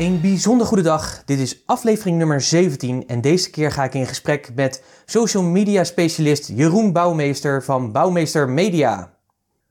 Een bijzonder goede dag. Dit is aflevering nummer 17 en deze keer ga ik in gesprek met social media specialist Jeroen Bouwmeester van Bouwmeester Media.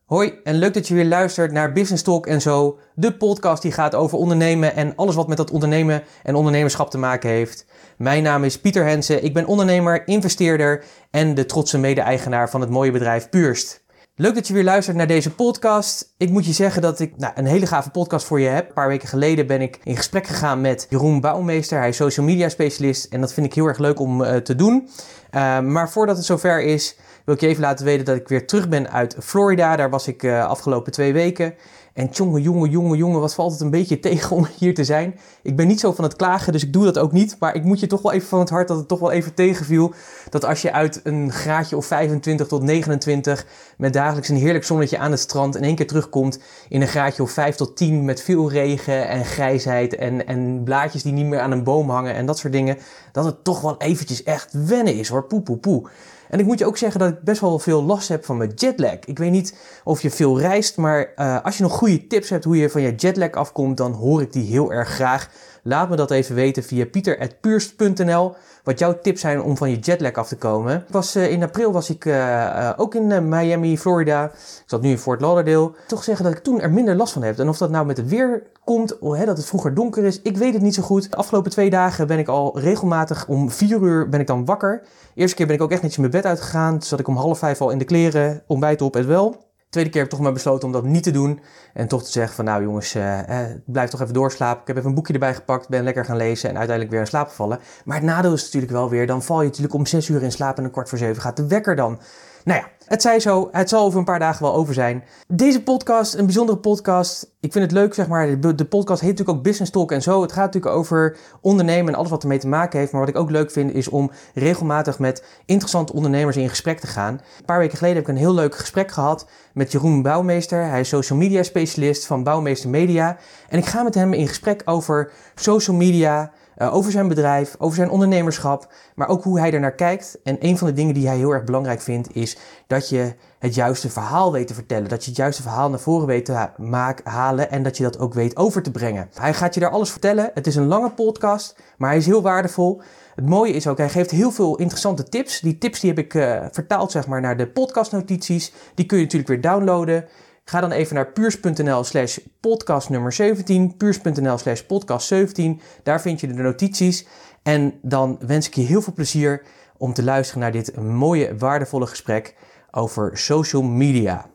Hoi en leuk dat je weer luistert naar Business Talk en zo, de podcast die gaat over ondernemen en alles wat met dat ondernemen en ondernemerschap te maken heeft. Mijn naam is Pieter Hensen, ik ben ondernemer, investeerder en de trotse mede-eigenaar van het mooie bedrijf Puurst. Leuk dat je weer luistert naar deze podcast. Ik moet je zeggen dat ik nou, een hele gave podcast voor je heb. Een paar weken geleden ben ik in gesprek gegaan met Jeroen Bouwmeester. Hij is social media specialist en dat vind ik heel erg leuk om uh, te doen. Uh, maar voordat het zover is, wil ik je even laten weten dat ik weer terug ben uit Florida. Daar was ik uh, afgelopen twee weken. En jongen, jongen, jongen, jongen, wat valt het een beetje tegen om hier te zijn. Ik ben niet zo van het klagen, dus ik doe dat ook niet. Maar ik moet je toch wel even van het hart dat het toch wel even tegenviel. Dat als je uit een graadje of 25 tot 29 met dagelijks een heerlijk zonnetje aan het strand in één keer terugkomt in een graadje of 5 tot 10 met veel regen en grijsheid en, en blaadjes die niet meer aan een boom hangen en dat soort dingen. Dat het toch wel eventjes echt wennen is hoor, poe poe poe. En ik moet je ook zeggen dat ik best wel veel last heb van mijn jetlag. Ik weet niet of je veel reist, maar uh, als je nog goede tips hebt hoe je van je jetlag afkomt, dan hoor ik die heel erg graag. Laat me dat even weten via pieter.puurst.nl. Wat jouw tips zijn om van je jetlag af te komen. Was, uh, in april was ik uh, ook in Miami, Florida. Ik zat nu in Fort Lauderdale. Toch zeggen dat ik toen er minder last van heb. En of dat nou met het weer komt, oh, hè, dat het vroeger donker is, ik weet het niet zo goed. De afgelopen twee dagen ben ik al regelmatig om vier uur ben ik dan wakker. De eerste keer ben ik ook echt in mijn bed uitgegaan. Toen zat ik om half vijf al in de kleren, ontbijt op en wel. Tweede keer heb ik toch maar besloten om dat niet te doen. En toch te zeggen van nou jongens, uh, eh, blijf toch even doorslapen. Ik heb even een boekje erbij gepakt, ben lekker gaan lezen en uiteindelijk weer in slaap gevallen. Maar het nadeel is natuurlijk wel weer, dan val je natuurlijk om zes uur in slaap en een kwart voor zeven gaat de wekker dan. Nou ja, het zij zo, het zal over een paar dagen wel over zijn. Deze podcast, een bijzondere podcast. Ik vind het leuk, zeg maar. De, podcast heet natuurlijk ook Business Talk en zo. Het gaat natuurlijk over ondernemen en alles wat ermee te maken heeft. Maar wat ik ook leuk vind, is om regelmatig met interessante ondernemers in gesprek te gaan. Een paar weken geleden heb ik een heel leuk gesprek gehad met Jeroen Bouwmeester. Hij is social media specialist van Bouwmeester Media. En ik ga met hem in gesprek over social media uh, over zijn bedrijf, over zijn ondernemerschap, maar ook hoe hij er naar kijkt. En een van de dingen die hij heel erg belangrijk vindt is dat je het juiste verhaal weet te vertellen. Dat je het juiste verhaal naar voren weet te halen en dat je dat ook weet over te brengen. Hij gaat je daar alles vertellen. Het is een lange podcast, maar hij is heel waardevol. Het mooie is ook, hij geeft heel veel interessante tips. Die tips die heb ik uh, vertaald zeg maar, naar de podcastnotities. Die kun je natuurlijk weer downloaden. Ga dan even naar puurs.nl slash podcast nummer 17. Puurs.nl slash podcast 17. Daar vind je de notities. En dan wens ik je heel veel plezier om te luisteren naar dit mooie, waardevolle gesprek over social media.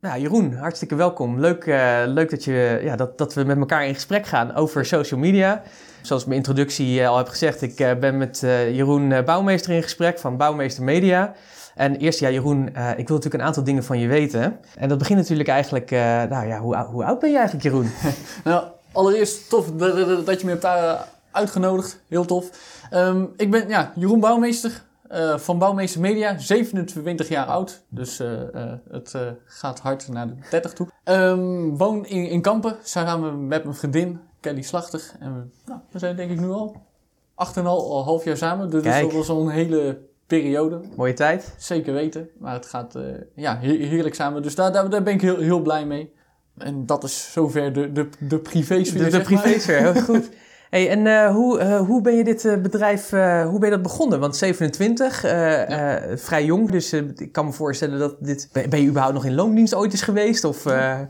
Nou, Jeroen, hartstikke welkom. Leuk, uh, leuk dat, je, ja, dat, dat we met elkaar in gesprek gaan over social media. Zoals mijn introductie uh, al heb gezegd, ik uh, ben met Jeroen Bouwmeester in gesprek van Bouwmeester Media. En eerst, ja, Jeroen, uh, ik wil natuurlijk een aantal dingen van je weten. En dat begint natuurlijk eigenlijk, uh, nou ja, hoe, hoe, oud ben je eigenlijk, Jeroen? nou, allereerst tof dat je me hebt uh, uitgenodigd. Heel tof. Um, ik ben ja, Jeroen Bouwmeester van Bouwmeester Media, 27 jaar oud. Dus het gaat hard naar de 30 toe. Um, woon in, in Kampen, samen met mijn vriendin Kelly Slachter. En we, nou, we zijn denk ik nu al 8,5 half jaar samen. Dus dat was al een hele periode. Mooie tijd. Zeker weten. Maar het gaat uh, ja, heerlijk samen. Dus daar, daar, daar ben ik heel, heel blij mee. En dat is zover de, de, de privésfeer. De, de privésfeer, heel goed. Hey, en uh, hoe, uh, hoe ben je dit bedrijf, hoe ben je dat begonnen? Want 27, ja. vrij jong, dus ik kan me voorstellen dat dit... Ben je überhaupt nog in loondienst ooit eens geweest? Of, ja,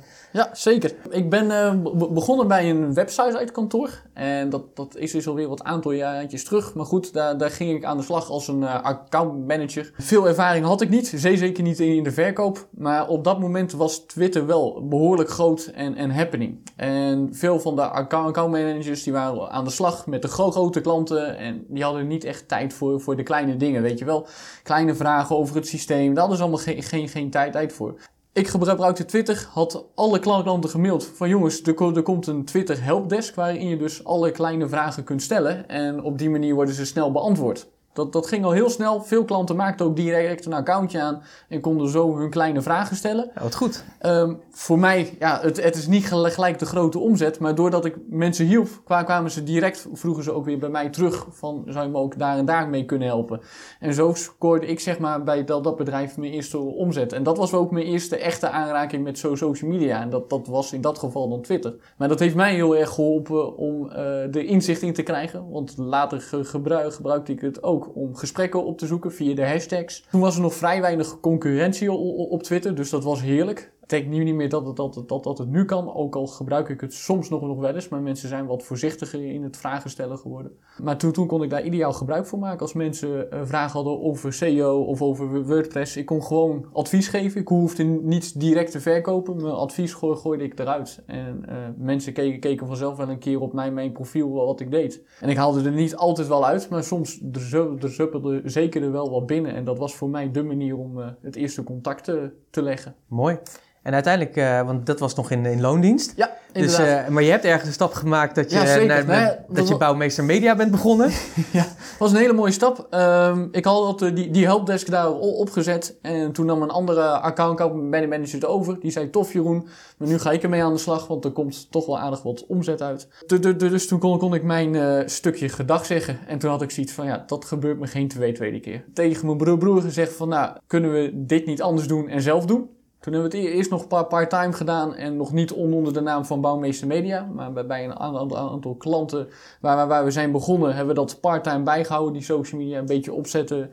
zeker. Ik ben uh, begonnen bij een website kantoor. En dat, dat is dus alweer wat aantal jaartjes terug. Maar goed, daar, daar ging ik aan de slag als een uh, account manager. Veel ervaring had ik niet, zeker niet in de verkoop. Maar op dat moment was Twitter wel behoorlijk groot en, en happening. En veel van de account managers die waren aan de slag met de grote klanten. En die hadden niet echt tijd voor, voor de kleine dingen, weet je wel. Kleine vragen over het systeem, daar hadden ze allemaal geen, geen, geen tijd, tijd voor. Ik gebruikte Twitter, had alle klanten gemaild van jongens, er, komt een Twitter helpdesk waarin je dus alle kleine vragen kunt stellen en op die manier worden ze snel beantwoord. Dat, dat ging al heel snel. Veel klanten maakten ook direct een accountje aan en konden zo hun kleine vragen stellen. Ja, wat goed. Um, voor mij, ja, het, het is niet gelijk de grote omzet, maar doordat ik mensen hielp, kwamen ze direct, vroegen ze ook weer bij mij terug van, zou je me ook daar en daar mee kunnen helpen? En zo scoorde ik zeg maar bij dat, dat bedrijf mijn eerste omzet. En dat was ook mijn eerste echte aanraking met social media. En dat, dat was in dat geval dan Twitter. Maar dat heeft mij heel erg geholpen om uh, de inzicht in te krijgen, want later gebruik, gebruikte ik het ook om gesprekken op te zoeken via de hashtags. Toen was er nog vrij weinig concurrentie op Twitter, dus dat was heerlijk. Nu niet meer dat het, dat, dat, dat het nu kan, ook al gebruik ik het soms nog, wel eens. Maar mensen zijn wat voorzichtiger in het vragen stellen geworden. Maar toen, toen kon ik daar ideaal gebruik van maken. Als mensen uh, vragen hadden over SEO of over WordPress. Ik kon gewoon advies geven. Ik hoefde niet direct te verkopen. Mijn advies gooi, gooide ik eruit. En uh, mensen keken, keken vanzelf wel een keer op mijn, mijn profiel wat ik deed. En ik haalde er niet altijd wel uit. Maar soms er zeker er wel wat binnen. En dat was voor mij de manier om uh, het eerste contact te leggen. Mooi. En uiteindelijk, uh, want dat was nog in, in loondienst. Ja, dus, uh, maar je hebt ergens een stap gemaakt dat je, ja, zeker. naar, nee, dat je bouwmeester media bent begonnen. ja, dat was een hele mooie stap. Um, ik had die, die helpdesk daar opgezet. En toen nam een andere account manager het over. Die zei, tof Jeroen, maar nu ga ik ermee aan de slag. Want er komt toch wel aardig wat omzet uit. Dus toen kon, kon ik mijn stukje gedag zeggen. En toen had ik zoiets van, ja, dat gebeurt me geen twee tweede keer. Tegen mijn broer, broer gezegd van, nou, kunnen we dit niet anders doen en zelf doen? Toen hebben we het eerst nog part-time gedaan en nog niet onder de naam van Bouwmeester Media. Maar bij een aantal klanten waar, waar we zijn begonnen, hebben we dat part-time bijgehouden. Die social media een beetje opzetten.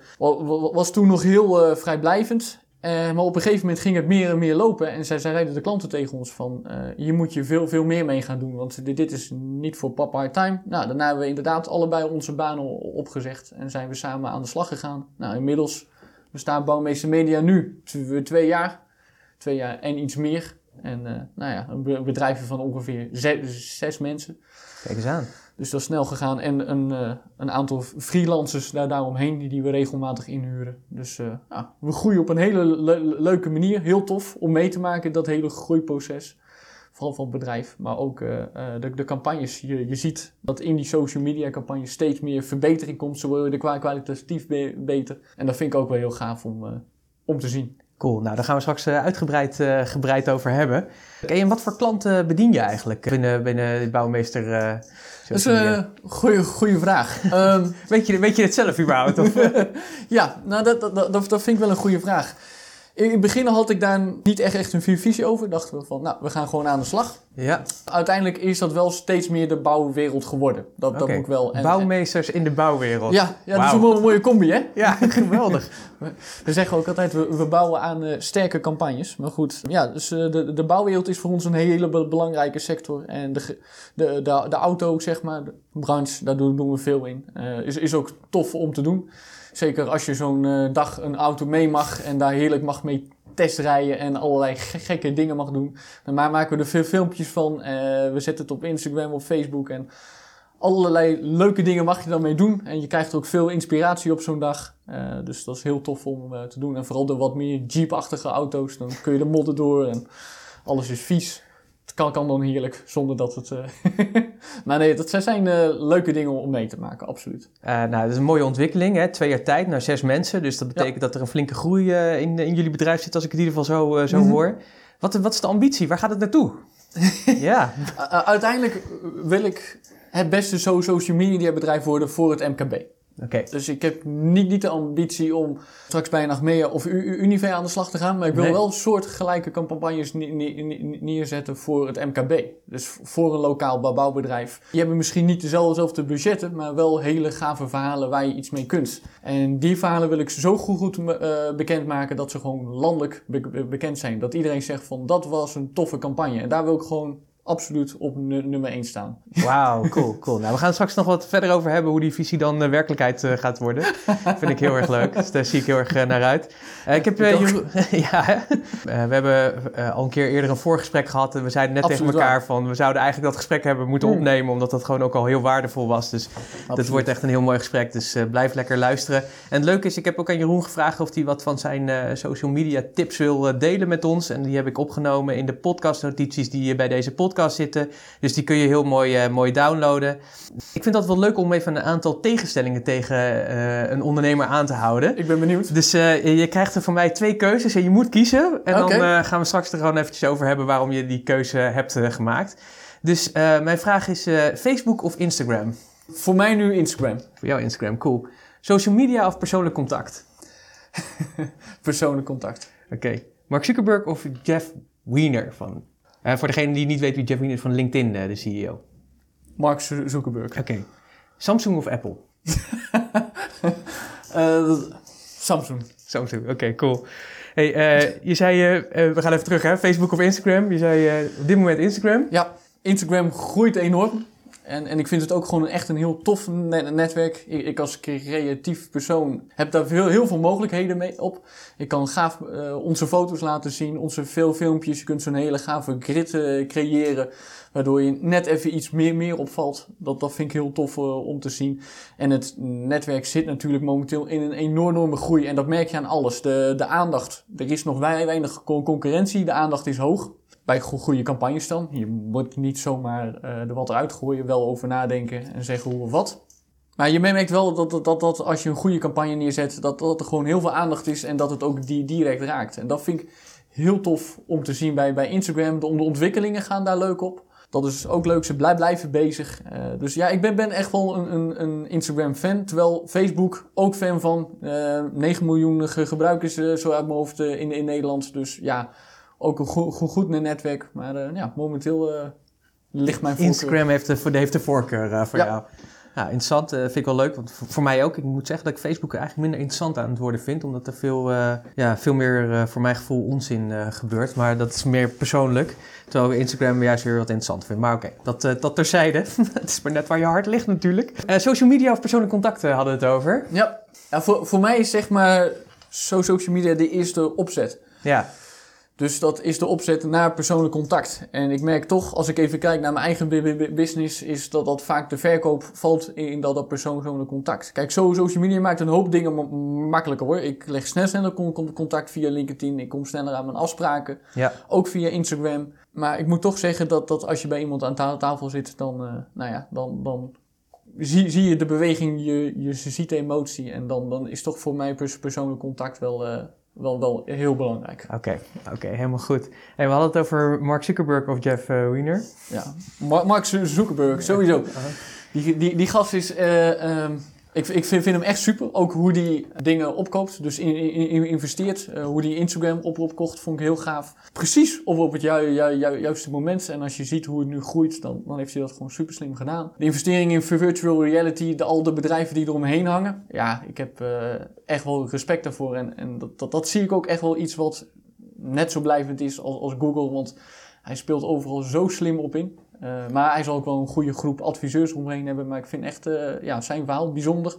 Was toen nog heel uh, vrijblijvend. Uh, maar op een gegeven moment ging het meer en meer lopen. En zij zeiden de klanten tegen ons van, uh, hier moet je veel, veel meer mee gaan doen. Want dit, dit is niet voor part-time. Nou, daarna hebben we inderdaad allebei onze banen opgezegd. En zijn we samen aan de slag gegaan. Nou, inmiddels bestaat Bouwmeester Media nu twee jaar twee jaar en iets meer. En uh, nou ja, een bedrijf van ongeveer zes, zes, mensen. Kijk eens aan. Dus dat is snel gegaan. En een, uh, een aantal freelancers daar, daaromheen die, die we regelmatig inhuren. Dus uh, nou, we groeien op een hele le leuke manier. Heel tof om mee te maken, dat hele groeiproces. Vooral van het bedrijf, maar ook de, de campagnes. Je, je ziet dat in die social media campagnes steeds meer verbetering komt. Ze worden kwalitatief be beter. En dat vind ik ook wel heel gaaf om, om te zien. Cool, nou daar gaan we straks uitgebreid uh, gebreid over hebben. Okay, en wat voor klanten bedien je eigenlijk binnen, binnen de bouwmeester? Uh, dat is een goede, goede vraag. um, weet, je, weet je het zelf überhaupt? Of? ja, nou dat, dat, dat, dat vind ik wel een goede vraag. In het begin had ik daar niet echt, echt een visie over. Dachten we van, nou, we gaan gewoon aan de slag. Ja. Uiteindelijk is dat wel steeds meer de bouwwereld geworden. Dat, okay. dat moet ik wel. En, Bouwmeesters in de bouwwereld. Ja, ja wow. dat is een mooie, mooie combi, hè? Ja, geweldig. we zeggen ook altijd, we, we bouwen aan uh, sterke campagnes. Maar goed, ja, dus uh, de, de bouwwereld is voor ons een hele belangrijke sector. En de, de, de, de auto, zeg maar, de branche, daar doen, doen we veel in. Uh, is, is ook tof om te doen. Zeker als je zo'n uh, dag een auto mee mag en daar heerlijk mag mee testrijden en allerlei gekke dingen mag doen. Dan maken we er veel filmpjes van. Uh, we zetten het op Instagram, op Facebook en allerlei leuke dingen mag je dan mee doen. En je krijgt ook veel inspiratie op zo'n dag. Uh, dus dat is heel tof om te doen. En vooral de wat meer Jeep-achtige auto's. Dan kun je de modder door en alles is vies kan, kan dan heerlijk, zonder dat het... Uh... maar nee, dat zijn uh, leuke dingen om mee te maken, absoluut. Uh, nou, dat is een mooie ontwikkeling, hè? twee jaar tijd naar zes mensen. Dus dat betekent ja. dat er een flinke groei in, in jullie bedrijf zit, als ik het in ieder geval zo, zo mm -hmm. hoor. Wat, wat is de ambitie? Waar gaat het naartoe? ja. uiteindelijk wil ik het beste social media bedrijf worden voor het MKB. Okay. Dus ik heb niet, niet de ambitie om straks bij een Achmea of Unive aan de slag te gaan. Maar ik wil nee. wel soortgelijke campagnes neerzetten voor het MKB. Dus voor een lokaal bouwbedrijf. Die hebben misschien niet dezelfde budgetten, maar wel hele gave verhalen waar je iets mee kunt. En die verhalen wil ik zo goed, goed uh, bekendmaken dat ze gewoon landelijk be bekend zijn. Dat iedereen zegt van dat was een toffe campagne. En daar wil ik gewoon absoluut op nummer 1 staan. Wauw, cool, cool. Nou, we gaan straks nog wat verder over hebben hoe die visie dan uh, werkelijkheid uh, gaat worden. Vind ik heel erg leuk. Dus daar zie ik heel erg uh, naar uit. ik heb, ja, we hebben al een keer eerder een voorgesprek gehad. En we zeiden net absoluut tegen elkaar waar. van we zouden eigenlijk dat gesprek hebben moeten mm. opnemen, omdat dat gewoon ook al heel waardevol was. Dus absoluut. dat wordt echt een heel mooi gesprek. Dus blijf lekker luisteren. En het leuke is, ik heb ook aan Jeroen gevraagd of hij wat van zijn social media tips wil delen met ons. En die heb ik opgenomen in de podcastnotities die je bij deze podcast podcast zitten. Dus die kun je heel mooi, eh, mooi downloaden. Ik vind dat wel leuk om even een aantal tegenstellingen tegen eh, een ondernemer aan te houden. Ik ben benieuwd. Dus eh, je krijgt er van mij twee keuzes en je moet kiezen. En dan gaan we straks er gewoon eventjes over hebben waarom je die keuze hebt gemaakt. Dus mijn vraag is Facebook of Instagram? Voor mij nu Instagram. Voor jou Instagram, cool. Social media of persoonlijk contact? Persoonlijk contact. Oké. Mark Zuckerberg of Jeff Weiner van... eh, voor degene die niet weet wie Jeff is van LinkedIn, eh, de CEO. Mark Zu- Zuckerberg. Oké. Samsung of Apple? Eh, Samsung. Samsung, oké, cool. Hey, je zei, eh, we gaan even terug hè, Facebook of Instagram. Je zei eh, op dit moment Instagram. Ja, Instagram groeit enorm. En, en ik vind het ook gewoon echt een heel tof ne- netwerk. Ik, ik als creatief persoon heb daar veel, heel veel mogelijkheden mee op. Ik kan gaaf eh, onze foto's laten zien, onze veel filmpjes. Je kunt zo'n hele gave grid eh, creëren. Waardoor je net even iets meer, meer opvalt. Dat, dat vind ik heel tof eh, om te zien. En het netwerk zit natuurlijk momenteel in een enorme groei. En dat merk je aan alles. De, de aandacht. Er is nog wei- weinig con- concurrentie. De aandacht is hoog bij go- goede campagnes dan. Je moet niet zomaar eh, er wat eruit gooien, wel over nadenken en zeggen hoe of wat. Maar je merkt wel dat, dat, dat, als je een goede campagne neerzet, dat, dat er gewoon heel veel aandacht is en dat het ook die direct raakt. En dat vind ik heel tof om te zien bij, bij Instagram. De, de ontwikkelingen gaan daar leuk op. Dat is ook leuk, ze blij, blijven bezig. Eh, dus ja, ik ben, ben echt wel een, een, een Instagram-fan. Terwijl Facebook ook fan van. eh 9 miljoen ge- gebruikers, zo uit mijn hoofd, in, in Nederland. Dus ja, ook een goed, goed, goed netwerk. Maar eh, ja, momenteel eh, ligt mijn voorkeur. Instagram heeft de, voor- heeft de voorkeur eh, voor Ja. jou. Ja, interessant. eh, vind ik wel leuk. Want voor, mij ook. Ik moet zeggen dat ik Facebook eigenlijk minder interessant aan het worden vind. Omdat er veel, ja, veel meer voor mijn gevoel onzin gebeurt. Maar dat is meer persoonlijk. Terwijl ik Instagram juist weer wat interessant vind. Maar oké, dat, dat terzijde. Het is maar net waar je hart ligt natuurlijk. Social media of persoonlijk contacten hadden we het over. Ja, ja voor, voor mij is zeg maar so- social media de eerste opzet. Ja, Dus dat is de opzet naar persoonlijk contact. En ik merk toch, als ik even kijk naar mijn eigen bu- bu- business, is dat dat vaak de verkoop valt in dat, dat persoonlijk contact. Kijk, zo, social media maakt een hoop dingen ma- makkelijker hoor. Ik leg snel sneller con- con- contact via LinkedIn. Ik kom sneller aan mijn afspraken. ja. Ook via Instagram. Maar ik moet toch zeggen dat, dat als je bij iemand aan ta- tafel zit, dan, eh, nou ja, dan, dan zie, zie je de beweging, je, je ziet de emotie. En dan, dan is toch voor mij pers- persoonlijk contact wel, eh, wel, wel heel belangrijk. Oké, oké, helemaal goed. Hey, we hadden het over Mark Zuckerberg of Jeff eh, Weiner. Ja. Ma- Mark Zuckerberg, sowieso. Die, die, die gast is. eh, ehm, ik, ik vind, hem echt super. Ook hoe die dingen opkoopt. Dus in, in, in- investeert. Eh, hoe die Instagram op, opkocht, vond ik heel gaaf. Precies op, op het ju, ju- ju- juiste moment. En als je ziet hoe het nu groeit, dan, dan heeft hij dat gewoon super slim gedaan. De investering in virtual reality, de, al de bedrijven die eromheen hangen. Ja, ik heb eh, echt wel respect daarvoor. En, en dat, dat, zie ik ook echt wel iets wat net zo blijvend is als Google. Want hij speelt overal zo slim op in. Uh, maar hij zal ook wel een goede groep adviseurs omheen hebben. Maar ik vind echt uh, ja, zijn verhaal bijzonder.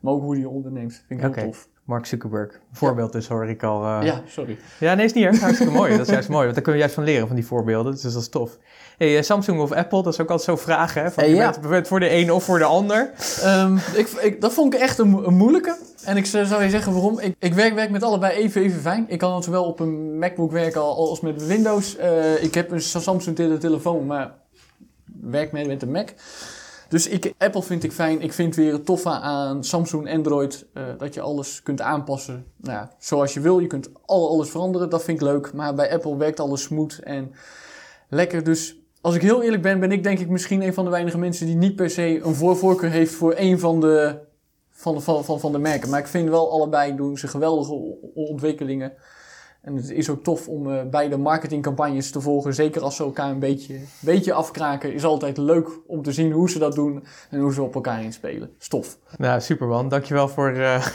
Maar ook hoe hij onderneemt. Vind ik heel tof. Mark Zuckerberg. Voorbeeld dus hoor ik al. Uh... Ja, sorry. Ja, nee, is niet erg. Hartstikke mooi. Dat is juist mooi. Want daar kunnen we juist van leren, van die voorbeelden. Dus dat is tof. Hey, Samsung of Apple, dat is ook altijd zo'n vraag, hè? Van, hey, ja. je bent voor de een of voor de ander. Um, ik, ik, dat vond ik echt een, een, moeilijke. En ik zou je zeggen waarom. Ik, ik werk, werk met allebei even, even fijn. Ik kan zowel op een MacBook werken als met Windows. Uh, ik heb een Samsung tele telefoon, maar werk met, met de Mac. Dus ik, Apple vind ik fijn. Ik vind weer het toffe aan Samsung Android uh, dat je alles kunt aanpassen. Nou ja, zoals je wil. Je kunt al, alles veranderen. Dat vind ik leuk. Maar bij Apple werkt alles smooth en lekker. Dus als ik heel eerlijk ben, ben ik denk ik misschien een van de weinige mensen die niet per se een voor voorkeur heeft voor een van de, van de, van, van, van de merken. Maar ik vind wel allebei doen ze geweldige ontwikkelingen. En het is ook tof om uh, beide marketingcampagnes te volgen. Zeker als ze elkaar een beetje, beetje afkraken. Is altijd leuk om te zien hoe ze dat doen en hoe ze op elkaar inspelen. Stof. Nou, super man. Dankjewel voor, uh,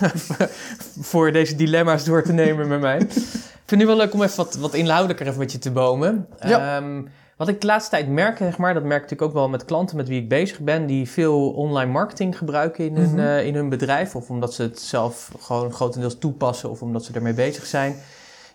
voor deze dilemma's door te nemen met mij. Ik vind het nu wel leuk om even wat, wat inhoudelijker even met je te bomen. Ja. Um, wat ik de laatste tijd merk, zeg maar, dat merk ik natuurlijk ook wel met klanten met wie ik bezig ben, die veel online marketing gebruiken in hun, mm -hmm. uh, in hun bedrijf. Of omdat ze het zelf gewoon grotendeels toepassen of omdat ze ermee bezig zijn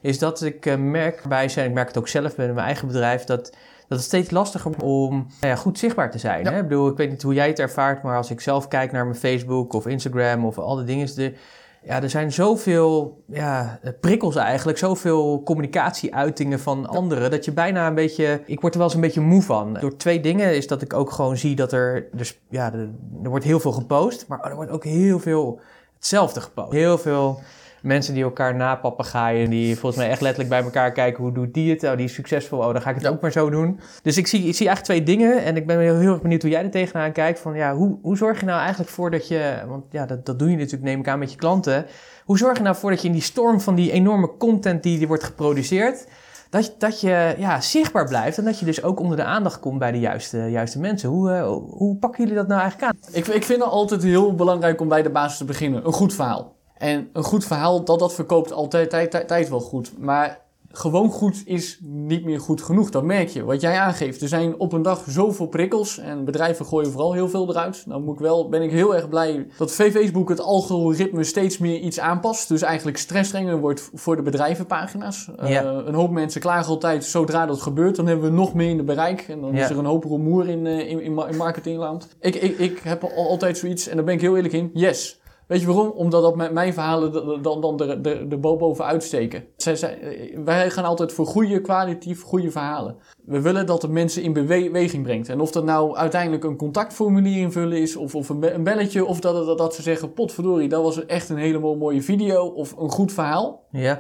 is dat ik uh, merk bij zijn, ik merk het ook zelf bij mijn eigen bedrijf, dat, dat het steeds lastiger om nou ja, goed zichtbaar te zijn. Ja. Hè? Ik bedoel, ik weet niet hoe jij het ervaart, maar als ik zelf kijk naar mijn Facebook of Instagram of al die dingen, de, ja, er zijn zoveel ja, prikkels eigenlijk, zoveel communicatieuitingen van anderen, dat je bijna een beetje, ik word er wel eens een beetje moe van. Door twee dingen is dat ik ook gewoon zie dat er, dus, ja, er, er wordt heel veel gepost, maar er wordt ook heel veel hetzelfde gepost. Heel veel mensen die elkaar napapagaaien. Die volgens mij echt letterlijk bij elkaar kijken. Hoe doet die het? Oh, die is succesvol. Oh, dan ga ik het ook maar zo doen. Dus ik zie, ik zie eigenlijk twee dingen. En ik ben heel, heel erg benieuwd hoe jij er tegenaan kijkt. Van ja, hoe, hoe zorg je nou eigenlijk voor dat je... Want ja, dat, dat doe je natuurlijk neem ik aan met je klanten. Hoe zorg je nou voor dat je in die storm van die enorme content die, die wordt geproduceerd... Dat, je, dat je ja, zichtbaar blijft en dat je dus ook onder de aandacht komt bij de juiste, juiste mensen. Hoe, uh, hoe pakken jullie dat nou eigenlijk aan? Ik, ik vind het altijd heel belangrijk om bij de basis te beginnen. Een goed verhaal. En een goed verhaal, dat, dat verkoopt altijd tijd, tijd, tijd wel goed. Maar gewoon goed is niet meer goed genoeg. Dat merk je. Wat jij aangeeft. Er zijn op een dag zoveel prikkels. En bedrijven gooien vooral heel veel eruit. Nou moet ik wel, ben ik heel erg blij dat Facebook het algoritme steeds meer iets aanpast. Dus eigenlijk stressstrenger wordt voor de bedrijvenpagina's. Ja. Uh, een hoop mensen klagen altijd, zodra dat gebeurt, dan hebben we nog meer in de bereik. En dan ja. is er een hoop rumoer in, uh, in, in marketingland. Ik, ik, ik heb altijd zoiets, en daar ben ik heel eerlijk in. Yes, Weet je waarom? Omdat dat met mijn verhalen dan, dan de, de, de boven uitsteken. Zij, zij, wij gaan altijd voor goede, kwalitatief goede verhalen. We willen dat het mensen in beweging brengt. En of dat nou uiteindelijk een contactformulier invullen is, of, of een, belletje, of dat, dat, ze zeggen: potverdorie, dat was echt een helemaal mooie video, of een goed verhaal. Ja.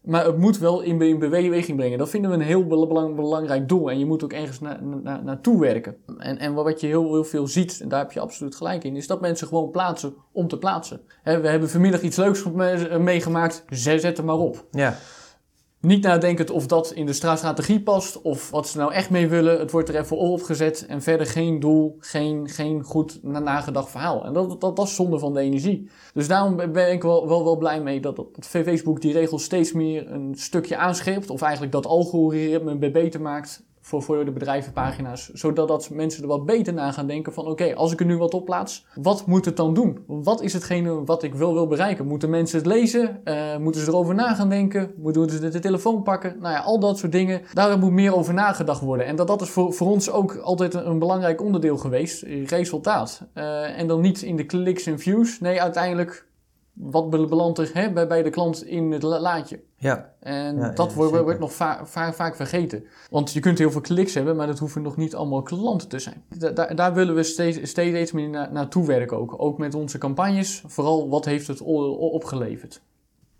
Maar het moet wel in, in beweging brengen. Dat vinden we een heel belang, belangrijk doel. En je moet ook ergens na, na, naartoe werken. En, en wat je heel, heel veel ziet, en daar heb je absoluut gelijk in, is dat mensen gewoon plaatsen om te plaatsen. we hebben vanmiddag iets leuks meegemaakt, zet het maar op. Ja. Niet nadenkend of dat in de strategie past of wat ze nou echt mee willen. Het wordt er even opgezet en verder geen doel, geen, geen goed nagedacht verhaal. En dat, dat, dat is zonde van de energie. Dus daarom ben ik wel, wel, wel blij mee dat, dat Facebook die regels steeds meer een stukje aanscherpt. Of eigenlijk dat algoritme beter maakt voor, voor de bedrijvenpagina's. Zodat dat mensen er wat beter na gaan denken van oké, als ik er nu wat op plaats, wat moet het dan doen? Wat is hetgene wat ik wil, wil bereiken? Moeten mensen het lezen? Uh, moeten ze erover na gaan denken? Moeten ze de, telefoon pakken? Nou ja, al dat soort dingen. Daar moet meer over nagedacht worden. En dat, dat is voor, voor ons ook altijd een, belangrijk onderdeel geweest. Resultaat. Uh, en dan niet in de kliks en views. Nee, uiteindelijk wat belandt er hè, bij, bij de klant in het laadje? Ja. En dat wordt, wordt nog va va vaak vergeten. Want je kunt heel veel kliks hebben, maar dat hoeven nog niet allemaal klanten te zijn. Da daar willen we steeds, steeds meer na naartoe werken ook. Ook met onze campagnes. Vooral wat heeft het opgeleverd.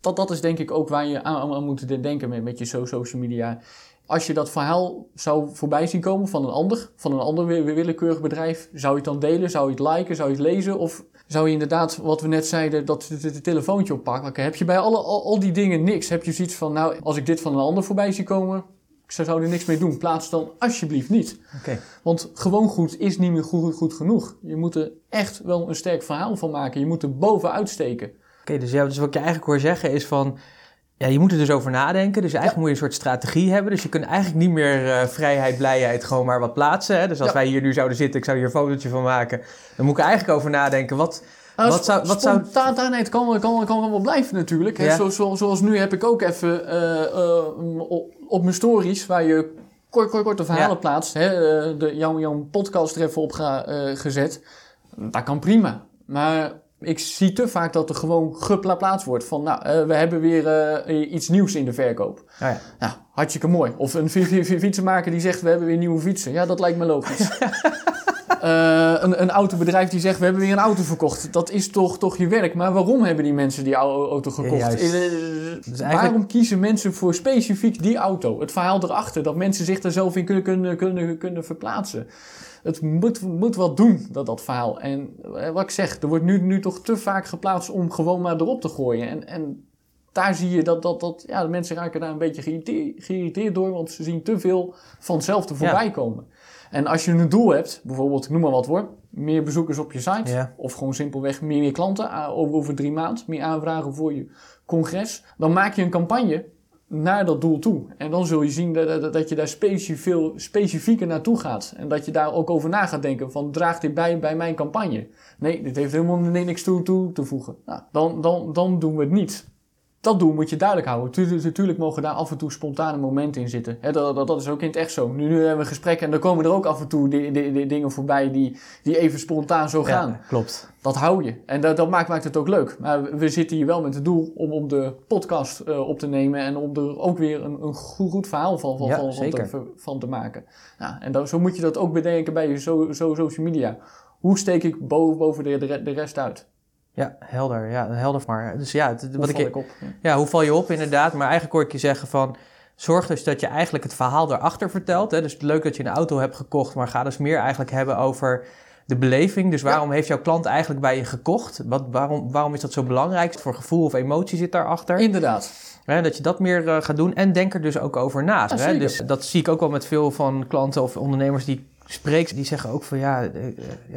Dat, dat is denk ik ook waar je aan, aan moet denken met, met je social media. Als je dat verhaal zou voorbij zien komen van een ander, van een ander willekeurig bedrijf, zou je het dan delen? Zou je het liken? Zou je het lezen? Of zou je inderdaad, wat we net zeiden, dat het telefoontje oppakken? Heb je bij alle, al, die dingen niks? Heb je zoiets van, nou, als ik dit van een ander voorbij zie komen, ik zou er niks mee doen. Plaats dan alsjeblieft niet. Okay. Want gewoon goed is niet meer goed, goed genoeg. Je moet er echt wel een sterk verhaal van maken. Je moet er bovenuit steken. Oké, dus, ja, dus wat je eigenlijk hoor zeggen is van... Ja, je moet er dus over nadenken. Dus eigenlijk moet je een soort strategie hebben. Dus je kunt eigenlijk niet meer uh, vrijheid, blijheid gewoon maar wat plaatsen. Hè? Dus als wij hier nu zouden zitten, ik zou hier een fotootje van maken. Dan moet ik eigenlijk over nadenken. Wat, nou, wat zou, wat zou... Spontaanheid kan, kan, kan wel blijven natuurlijk. Hè? Zo, zo, zoals nu heb ik ook even uh, uh, op, mijn stories, waar je kort, kort, korte verhalen plaatst, hè? De, jouw, jouw podcast er even op ga, gezet. Dat kan prima. Maar ik zie te vaak dat er gewoon geplaatst wordt van, nou, uh, we hebben weer uh, iets nieuws in de verkoop. Oh ja. Nou, hartstikke mooi. Of een fietsenmaker die zegt, we hebben weer nieuwe fietsen. Ja, dat lijkt me logisch. uh, een, een autobedrijf die zegt, we hebben weer een auto verkocht. Dat is toch, toch je werk. Maar waarom hebben die mensen die auto gekocht? Dus waarom kiezen mensen voor specifiek die auto? Het verhaal erachter, dat mensen zich er zelf in kunnen, kunnen, kunnen, kunnen verplaatsen het moet, moet wat doen, dat, dat verhaal. En eh, wat ik zeg, er wordt nu, nu toch te vaak geplaatst om gewoon maar erop te gooien. En, en daar zie je dat, dat, dat ja, de mensen raken daar een beetje geïrriteerd, geïrriteerd door, want ze zien te veel van hetzelfde voorbij komen. En als je een doel hebt, bijvoorbeeld, ik noem maar wat hoor, meer bezoekers op je site, ja. of gewoon simpelweg meer, meer klanten over, over drie maanden, meer aanvragen voor je congres, dan maak je een campagne naar dat doel toe. En dan zul je zien dat, dat, dat je daar specifiek, specifieker naartoe gaat. En dat je daar ook over na gaat denken van draagt dit bij bij mijn campagne? Nee, dit heeft helemaal niks toe, toe te voegen. Nou, dan, dan, dan doen we het niet. Dat doel moet je duidelijk houden. Natuurlijk mogen daar af en toe spontane momenten in zitten. dat, dat, dat, is ook in het echt zo. Nu, nu hebben we gesprekken en dan komen er ook af en toe dingen voorbij die, die even spontaan zo gaan. Ja, klopt. Dat hou je. En dat, dat maakt, maakt het ook leuk. Maar we zitten hier wel met het doel om, om de podcast uh, op te nemen en om er ook weer een, een goed, goed verhaal van, van, van, van, te, van, te, maken. Nou, en dan, zo moet je dat ook bedenken bij je zo, zo, social media. Hoe steek ik boven, boven de, de rest uit? Ja, helder. Ja, helder maar. Dus ja, het, wat ik, op? Ja. hoe val je op inderdaad? Maar eigenlijk hoor ik je zeggen van... Zorg dus dat je eigenlijk het verhaal erachter vertelt. Hè? Dus leuk dat je een auto hebt gekocht, maar ga dus meer eigenlijk hebben over de beleving. Dus waarom heeft jouw klant eigenlijk bij je gekocht? Wat, waarom, waarom is dat zo belangrijk? Voor gevoel of emotie zit daarachter? Inderdaad. Hè, dat je dat meer uh, gaat doen en denk er dus ook over na. hè? Dus dat zie ik ook wel met veel van klanten of ondernemers die ik spreek. Die zeggen ook van ja, uh,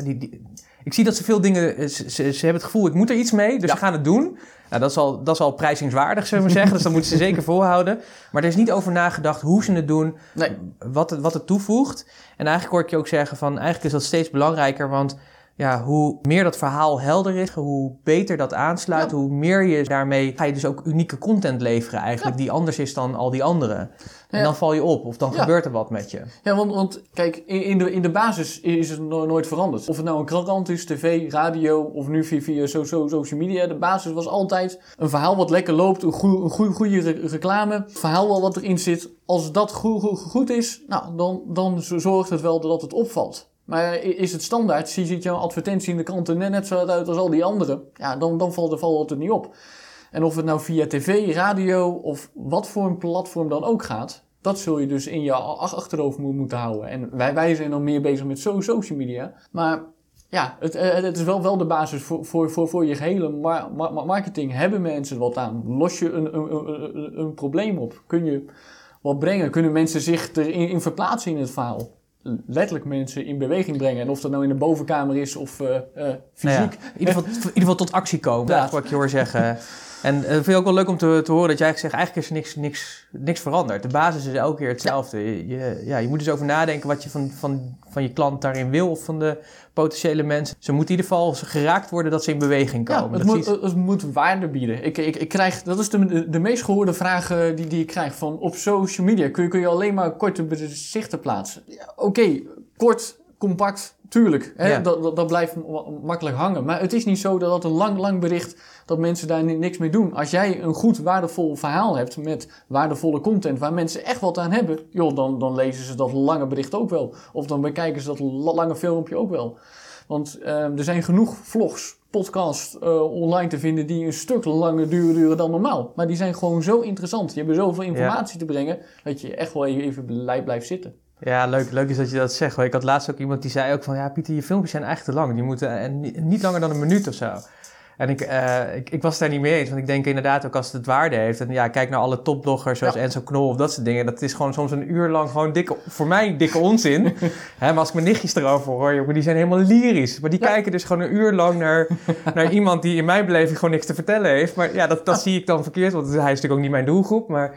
die, die ik zie dat ze veel dingen, eh, ze, ze, hebben het gevoel, ik moet er iets mee, dus ze gaan het doen. Nou, dat is al, dat is al prijzingswaardig, zullen we zeggen. dus dat moeten ze zeker volhouden. Maar er is niet over nagedacht hoe ze het doen, nee. wat, het, wat het toevoegt. En eigenlijk hoor ik je ook zeggen van, eigenlijk is dat steeds belangrijker, want ja, hoe meer dat verhaal helder is, hoe beter dat aansluit, hoe meer je daarmee ga je dus ook unieke content leveren eigenlijk, die anders is dan al die andere. En dan val je op of dan gebeurt er wat met je. Ja, want, want kijk, in, de, in de basis is het nooit veranderd. Of het nou een krant is, tv, radio of nu via, via so, so, social media. De basis was altijd een verhaal wat lekker loopt, een, goede, een goede, goede reclame, verhaal wat erin zit. Als dat goed, goed, goed is, nou, dan, dan zorgt het wel dat het opvalt. Maar is het standaard, zie je jouw advertentie in de kranten net zo uit als al die anderen, ja, dan, dan valt, valt het niet op. En of het nou via tv, radio of wat voor een platform dan ook gaat, dat zul je dus in je achterhoofd moeten houden. En wij, wij zijn dan meer bezig met social media. Maar ja, het, eh, het is wel, wel de basis voor, voor, voor, voor je hele marketing. Hebben mensen wat aan? Los je een, een, een, een probleem op? Kun je wat brengen? Kunnen mensen zich erin in verplaatsen in het verhaal? Letterlijk mensen in beweging brengen. En of dat nou in de bovenkamer is of uh, uh, fysiek. Nou ja, in, ieder geval, in, ieder geval, tot actie komen, dat wat ik je hoor zeggen. En uh, vind ik ook wel leuk om te, te horen dat jij zegt, eigenlijk is er niks, niks, niks veranderd. De basis is elke keer hetzelfde. Je, ja, je moet dus over nadenken wat je van, van, van je klant daarin wil of van de potentiële mensen. Ze moeten in ieder geval geraakt worden dat ze in beweging komen. Ja, het, moet, het moet waarde bieden. Ik, ik, ik krijg, dat is de, de meest gehoorde vraag die, die ik krijg. Van op social media kun je, kun je alleen maar korte bezichten plaatsen. Ja, Oké, kort, compact, tuurlijk. Hè? Dat, dat, dat, blijft makkelijk hangen. Maar het is niet zo dat dat een lang, lang bericht, dat mensen daar niks mee doen. Als jij een goed, waardevol verhaal hebt met waardevolle content, waar mensen echt wat aan hebben, joh, dan, dan lezen ze dat lange bericht ook wel. Of dan bekijken ze dat lange filmpje ook wel. Want uh, er zijn genoeg vlogs, podcasts uh, online te vinden die een stuk langer duren, duren dan normaal. Maar die zijn gewoon zo interessant. Die hebben zoveel informatie te brengen dat je echt wel even blij blijft zitten. Ja, leuk, leuk is dat je dat zegt. Ik had laatst ook iemand die zei ook van... Ja, Pieter, je filmpjes zijn echt te lang. Die moeten en niet langer dan een minuut of zo. En ik, uh, ik, ik, was daar niet mee eens. Want ik denk inderdaad ook als het het waarde heeft. En ja, kijk naar alle topbloggers zoals Enzo Knol of dat soort dingen. Dat is gewoon soms een uur lang gewoon dikke, voor mij dikke onzin. Hè, maar als ik mijn nichtjes erover hoor, jongen, die zijn helemaal lyrisch. Maar die kijken dus gewoon een uur lang naar, naar iemand die in mijn beleving gewoon niks te vertellen heeft. Maar ja, dat, dat zie ik dan verkeerd. Want hij is natuurlijk ook niet mijn doelgroep. Maar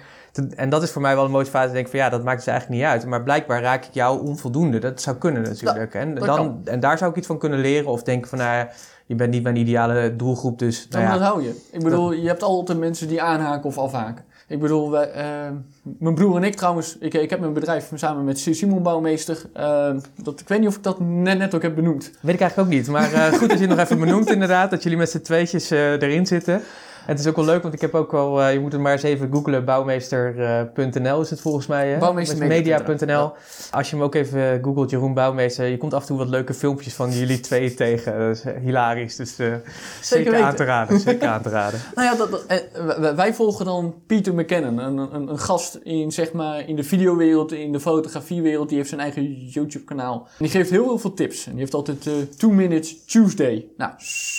en dat is voor mij wel een motivatie. Denk van ja, dat maakt dus eigenlijk niet uit. Maar blijkbaar raak ik jou onvoldoende. Dat zou kunnen natuurlijk. en, dan, en daar zou ik iets van kunnen leren. Of denken van nou je bent niet mijn ideale doelgroep. Dus nou ja, dat hou je. Ik bedoel, je hebt altijd mensen die aanhaken of afhaken. Ik bedoel, wij, uh, mijn broer en ik trouwens, ik, ik heb mijn bedrijf samen met Simon Bouwmeester. Uh, dat, ik weet niet of ik dat net, net ook heb benoemd. Weet ik eigenlijk ook niet. Maar uh, goed dat je het nog even benoemt inderdaad. Dat jullie met z'n tweetjes erin zitten het is ook wel leuk, want ik heb ook wel, uh, je moet het maar eens even googlen, bouwmeester.nl is het volgens mij. Bouwmeestermedia.nl. Als je hem ook even googelt, Jeroen Bouwmeester, je komt af en toe wat leuke filmpjes van jullie twee tegen. Dat is eh, hilarisch, dus uh, zeker, aan te raden. Zeker aan te raden. nou ja, dat, wij volgen dan Peter McKinnon, een, een, een, gast in, zeg maar, in de videowereld, in de fotografiewereld. Die heeft zijn eigen YouTube-kanaal. En die geeft heel, veel tips. En die heeft altijd uh, Two Minutes Tuesday. Nou,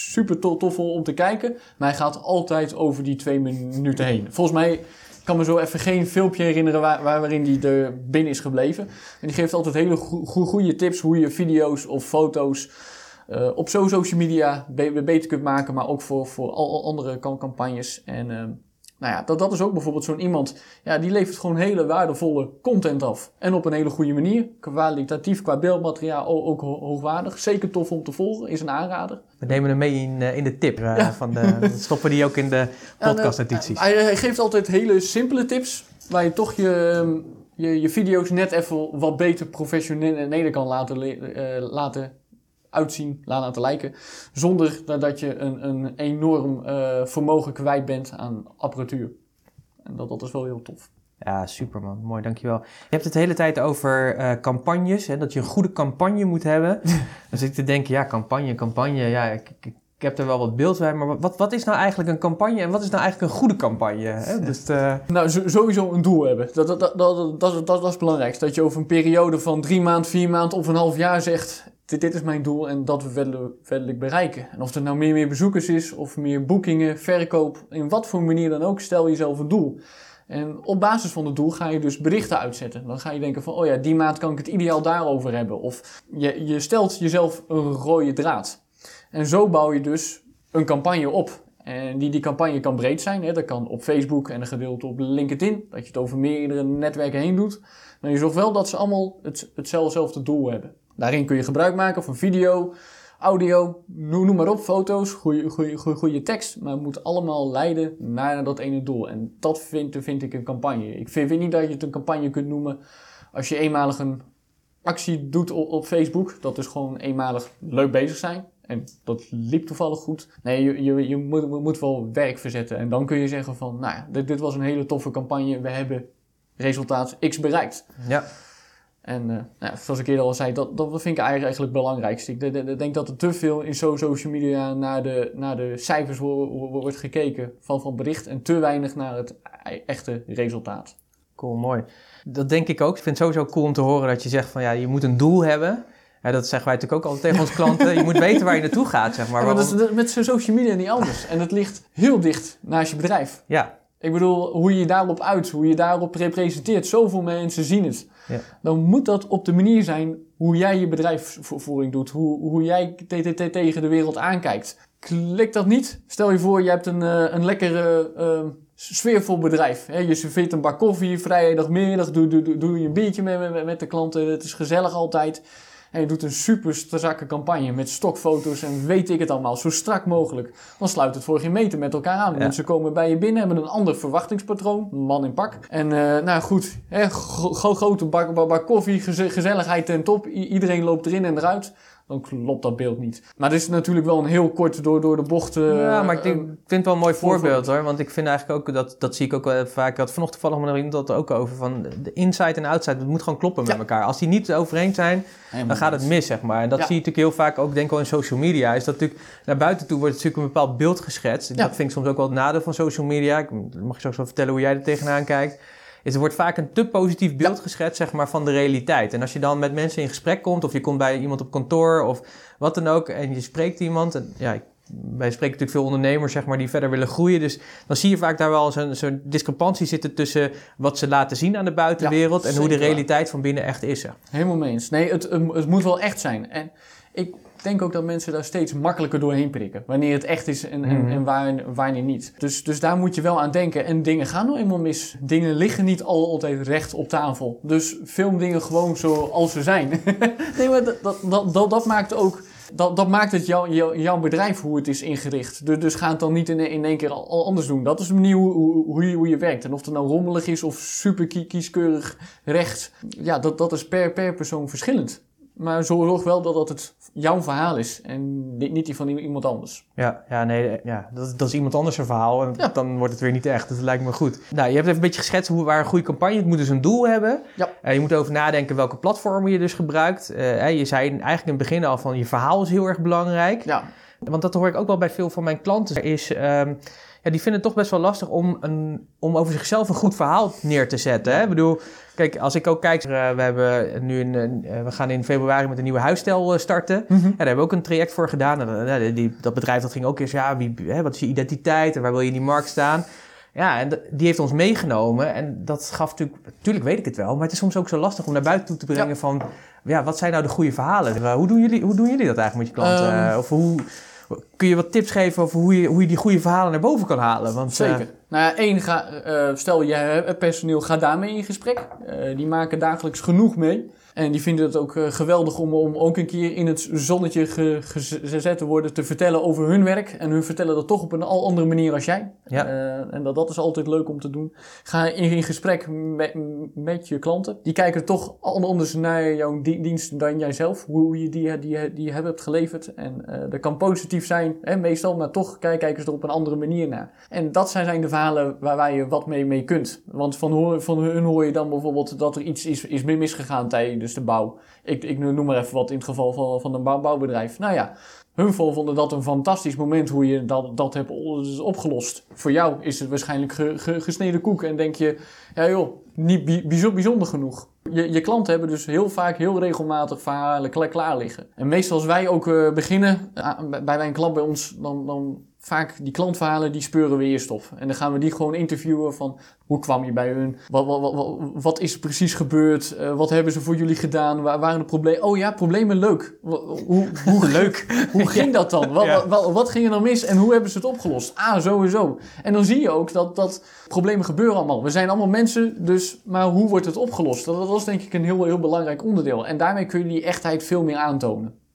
super tof om te kijken. Maar hij gaat altijd over die twee minuten heen. Volgens mij kan me zo even geen filmpje herinneren waar, waarin die er binnen is gebleven. En die geeft altijd hele goede tips hoe je video's of foto's uh, op social media beter kunt maken, maar ook voor, voor andere campagnes. En uh, Nou ja, dat, dat is ook bijvoorbeeld zo'n iemand, ja, die levert gewoon hele waardevolle content af. En op een hele goede manier. Kwalitatief, qua beeldmateriaal ook hoogwaardig. Zeker tof om te volgen, is een aanrader. We nemen hem mee in, in de tip uh, van de, stoppen die ook in de podcastnotities. Hij, hij geeft altijd hele simpele tips, waar je toch je, je, je video's net even wat beter professioneel kan laten, uh, laten uitzien, laten lijken. Zonder dat je een, een enorm uh, vermogen kwijt bent aan apparatuur. En dat, dat is wel heel tof. Ja, super man. Mooi, dankjewel. Je hebt het de hele tijd over uh, campagnes, hè, dat je een goede campagne moet hebben. dan zit ik te denken, ja, campagne, campagne, ja, ik, ik, ik heb er wel wat beeld bij, maar wat, wat is nou eigenlijk een campagne en wat is nou eigenlijk een goede campagne? Hè? Dus, uh... Nou, sowieso een doel hebben. Dat, dat, dat, dat, dat, dat, is het belangrijkste. Dat je over een periode van drie maanden, vier maanden of een half jaar zegt dit, dit is mijn doel en dat wil ik bereiken. En of het nou meer, meer bezoekers is of meer boekingen, verkoop, in wat voor manier dan ook, stel jezelf een doel. En op basis van het doel ga je dus berichten uitzetten. Dan ga je denken van, oh ja, die maand kan ik het ideaal daarover hebben. Of je, je stelt jezelf een rode draad. En zo bouw je dus een campagne op. En die, die campagne kan breed zijn. Hè? Dat kan op Facebook en een gedeelte op LinkedIn. Dat je het over meerdere netwerken heen doet. Maar je zorgt wel dat ze allemaal het, hetzelfde doel hebben. Daarin kun je gebruik maken van video, audio, noem maar op, foto's, goede, tekst. Maar het moet allemaal leiden naar dat ene doel. En dat vind, vind ik een campagne. Ik vind, niet dat je het een campagne kunt noemen als je eenmalig een actie doet op, op Facebook. Dat is gewoon eenmalig leuk bezig zijn. En dat liep toevallig goed. Nee, je, je, je moet, moet wel werk verzetten. En dan kun je zeggen van, nou ja, dit, dit was een hele toffe campagne. We hebben resultaat X bereikt. Ja. En uh, nou, zoals ik eerder al zei, dat, dat vind ik eigenlijk het belangrijkste. Ik denk dat er te veel in social media naar de, naar de cijfers wordt gekeken van, van bericht en te weinig naar het e-, echte resultaat. Cool, mooi. Dat denk ik ook. Ik vind het sowieso cool om te horen dat je zegt van ja, je moet een doel hebben. Ja, dat zeggen wij natuurlijk ook altijd tegen onze klanten. Je moet weten waar je naartoe gaat, zeg maar. Ja, maar dat is met social media niet anders. En het ligt heel dicht naast je bedrijf. Ja. Ik bedoel, hoe je je daarop uit, hoe je daarop representeert. Zoveel mensen zien het. Ja. Dan moet dat op de manier zijn hoe jij je bedrijfsvoering doet. Hoe, hoe jij tegen de wereld aankijkt. Klikt dat niet? Stel je voor, je hebt een, eh, een lekkere uh, sfeervol bedrijf. Je serveert een bak koffie, vrijdagmiddag, doe, doe, doe, doe je een biertje met, met, met de klanten. Het is gezellig altijd. En je doet een super strakke campagne met stokfoto's en weet ik het allemaal, zo strak mogelijk. Dan sluit het voor geen meter met elkaar aan. Mensen komen bij je binnen, hebben een ander verwachtingspatroon, man in pak. En uh, nou goed, hè, grote bak, bak, bak koffie, gezelligheid ten top. iedereen loopt erin en eruit dan klopt dat beeld niet. Maar het is natuurlijk wel een heel kort door, door de bocht. Uh, ja, maar ik, denk, ik vind het wel een mooi voorbeeld hoor. Want ik vind eigenlijk ook, dat, dat zie ik ook wel vaak. Ik had vanochtend toevallig met iemand dat ook over. Van de inside en outside, het moet gewoon kloppen met elkaar. Als die niet overeen zijn, dan gaat het mis, zeg maar. En dat zie je natuurlijk heel vaak ook, denk ik wel in social media. Is dat natuurlijk, naar buiten toe wordt natuurlijk een bepaald beeld geschetst. Dat vind ik soms ook wel het nadeel van social media. Ik mag je zo vertellen hoe jij er tegenaan kijkt is er wordt vaak een te positief beeld geschetst zeg maar, van de realiteit. En als je dan met mensen in gesprek komt, of je komt bij iemand op kantoor of wat dan ook, en je spreekt iemand. En, ja, wij spreken natuurlijk veel ondernemers zeg maar, die verder willen groeien. Dus dan zie je vaak daar wel zo'n zo'n discrepantie zitten tussen wat ze laten zien aan de buitenwereld en hoe de realiteit van binnen echt is. Helemaal mee eens. Nee, het, het moet wel echt zijn. En denk ook dat mensen daar steeds makkelijker doorheen prikken. Wanneer het echt is en, en, mhm. en waar, wanneer niet. Dus, dus daar moet je wel aan denken. En dingen gaan nou eenmaal mis. Dingen liggen niet altijd recht op tafel. Dus film dingen gewoon zoals ze zijn. nee, maar dat, dat, dat, dat maakt ook... Dat, dat maakt het jou, jou, jouw bedrijf hoe het is ingericht. Dus, dus ga het dan niet in, in één keer al, anders doen. Dat is de manier hoe, hoe, hoe, je, hoe je werkt. En of het nou rommelig is of super kieskeurig recht. Ja, dat, dat is per, per persoon verschillend. Maar zorg wel dat dat het jouw verhaal is en niet die van iemand anders. Ja, ja nee, ja, dat, dat is iemand anders verhaal en dan wordt het weer niet echt. Dat lijkt me goed. Nou, je hebt even een beetje geschetst hoe, waar een goede campagne... Het moet dus een doel hebben. Ja. Uh, je moet over nadenken welke platformen je dus gebruikt. Uh, je zei eigenlijk in het begin al van je verhaal is heel erg belangrijk. Ja. Want dat hoor ik ook wel bij veel van mijn klanten. Is... Um, ja, die vinden het toch best wel lastig om, een, om over zichzelf een goed verhaal neer te zetten. Hè? Ik bedoel, kijk, als ik ook kijk, uh, we, hebben nu een, uh, we gaan in februari met een nieuwe huisstijl uh, starten. Mm -hmm. daar hebben we ook een traject voor gedaan. En, die, dat bedrijf dat ging ook eens, ja, wie, hè, wat is je identiteit en waar wil je in die markt staan? Ja, en die heeft ons meegenomen. En dat gaf natuurlijk, natuurlijk weet ik het wel, maar het is soms ook zo lastig om naar buiten toe te brengen ja. van, ja, wat zijn nou de goede verhalen? hoe, doen jullie, hoe doen jullie dat eigenlijk met je klanten? Um, of hoe, kun je wat tips geven over hoe je, hoe je die goede verhalen naar boven kan halen? Want, Zeker. Nou ja, één, ga, uh, stel je hebt personeel, ga daarmee in gesprek. Die maken dagelijks genoeg mee. En die vinden het ook uh, geweldig om, om ook een keer in het zonnetje ge, gezet te worden te vertellen over hun werk. En hun vertellen dat toch op een al andere manier als jij. Ja. Uh, en dat, dat is altijd leuk om te doen. Ga in, in gesprek met, met je klanten. Die kijken toch anders naar jouw dienst dan jijzelf. Hoe je die, die, die hebt geleverd. En uh, dat kan positief zijn, hè, meestal. Maar toch kijken ze er op een andere manier naar. En dat zijn, zijn de verhalen waar, waar je wat mee, mee kunt. Want van, van hun hoor je dan bijvoorbeeld dat er iets is, is misgegaan tijdens dus de bouw. Ik, ik noem maar even wat in het geval van, van een bouw, bouwbedrijf. Nou ja, hun vonden dat een fantastisch moment hoe je dat, dat hebt opgelost. Voor jou is het waarschijnlijk gesneden koek en denk je, ja joh, niet bijzonder genoeg. Je, je klanten hebben dus heel vaak heel regelmatig verhalen klaar liggen. En meestal als wij ook uh, beginnen, uh, bij, bij een klant bij ons, dan, dan vaak die klantverhalen, die speuren we eerst op. En dan gaan we die gewoon interviewen van hoe kwam je bij hun? Wat, wat, wat, wat is er precies gebeurd? Uh, wat hebben ze voor jullie gedaan? Waar waren de problemen? Oh ja, problemen leuk. Hoe, hoe leuk? Hoe ging dat dan? Wat, ja. wat, wat, ging er dan mis en hoe hebben ze het opgelost? Ah, sowieso. En dan zie je ook dat, dat problemen gebeuren allemaal. We zijn allemaal mensen, dus maar hoe wordt het opgelost? Dat, dat is denk ik een heel, heel belangrijk onderdeel. En daarmee kun je die echtheid veel meer aantonen.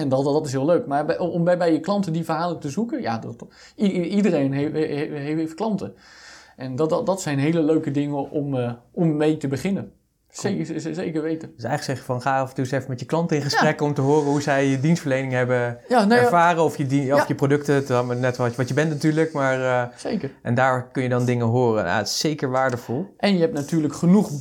En dat, dat is heel leuk. Maar om bij, bij je klanten die verhalen te zoeken, ja, dat, iedereen heeft, klanten. En dat, dat, zijn hele leuke dingen om, uh, om mee te beginnen. Zeker, zeker weten. Dus eigenlijk zeg je van ga af en toe eens even met je klanten in gesprek om te horen hoe zij je dienstverlening hebben ja, nou ervaren of je, die, of je producten, dan net wat, wat je bent natuurlijk, maar uh, zeker. En daar kun je dan dingen horen. Nou, het is zeker waardevol. En je hebt natuurlijk genoeg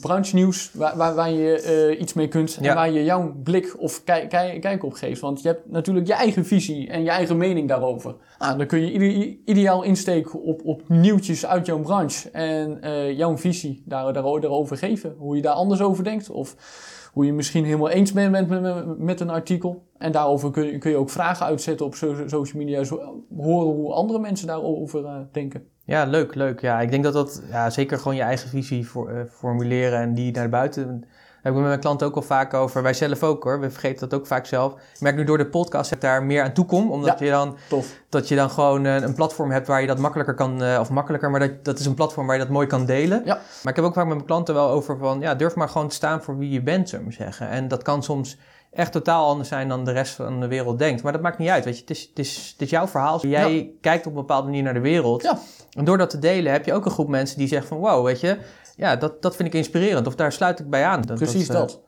branche nieuws waar, waar, waar je uh, iets mee kunt en waar je jouw blik of kijk, kijk, kijk op geeft. Want je hebt natuurlijk je eigen visie en je eigen mening daarover. Nou, dan kun je ide ideaal insteken op, op nieuwtjes uit jouw branche en uh, jouw visie daar, daar, daarover geven hoe je daar anders over denkt. Of hoe je misschien helemaal eens bent met, met, met een artikel. En daarover kun je, kun je ook vragen uitzetten op social media. Zo, horen hoe andere mensen daarover uh, denken. Ja, leuk, leuk. Ja, ik denk dat dat ja, zeker gewoon je eigen visie voor, uh, formuleren en die naar buiten heb ik met mijn klanten ook al vaak over. Wij zelf ook hoor. We vergeten dat ook vaak zelf. Ik merk nu door de podcast dat ik daar meer aan toe kom. Omdat je dan, tof. dat je dan gewoon een, een platform hebt waar je dat makkelijker kan. Uh, of makkelijker, maar dat, dat is een platform waar je dat mooi kan delen. Ja. Maar ik heb ook vaak met mijn klanten wel over van. Ja, durf maar gewoon te staan voor wie je bent, zou ik maar zeggen. En dat kan soms echt totaal anders zijn dan de rest van de wereld denkt. Maar dat maakt niet uit, weet je. Het is, het is, het is jouw verhaal. Jij kijkt op een bepaalde manier naar de wereld. Ja. En door dat te delen heb je ook een groep mensen die zeggen van... wow, weet je, ja, dat, dat vind ik inspirerend. Of daar sluit ik bij aan. Dat, Precies dat. dat.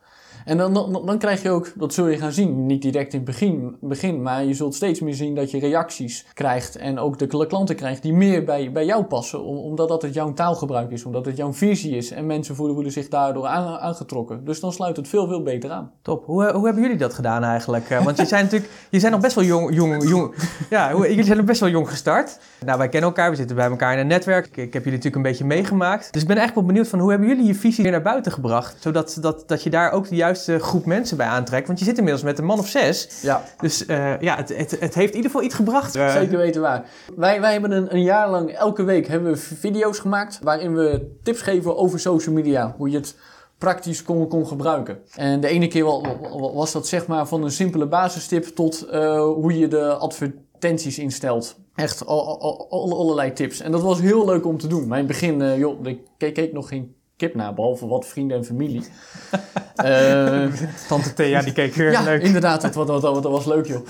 En dan, dan, dan, krijg je ook, dat zul je gaan zien, niet direct in het begin, begin, maar je zult steeds meer zien dat je reacties krijgt en ook de klanten krijgt die meer bij, bij jou passen, omdat dat het jouw taalgebruik is, omdat het jouw visie is en mensen voelen, voelen zich daardoor aangetrokken. Dus dan sluit het veel, veel beter aan. Top. Hoe, hoe hebben jullie dat gedaan eigenlijk? Eh, want je zijn natuurlijk, je zijn nog best wel jong, jong, jong ja, jullie zijn nog best wel jong gestart. Nou, wij kennen elkaar, we zitten bij elkaar in een netwerk. Ik, heb jullie natuurlijk een beetje meegemaakt. Dus ik ben eigenlijk wel benieuwd van hoe hebben jullie je visie weer naar buiten gebracht, zodat dat, dat je daar ook de juiste groep mensen bij aantrekt. Want je zit inmiddels met een man of zes. Ja. Dus uh, ja, het, het, het, heeft in ieder geval iets gebracht. Zeker weten waar. Wij, wij hebben een, een jaar lang, elke week hebben we video's gemaakt. Waarin we tips geven over social media. Hoe je het praktisch kon, kon gebruiken. En de ene keer was dat zeg maar van een simpele basistip tot uh, hoe je de advertenties instelt. Echt al, al, al, allerlei tips. En dat was heel leuk om te doen. Maar in het begin, uh, joh, ik keek, keek nog geen kip na, behalve wat vrienden en familie. uh, Tante Thea, die keek weer ja, leuk. inderdaad, dat, dat, dat, dat was leuk joh.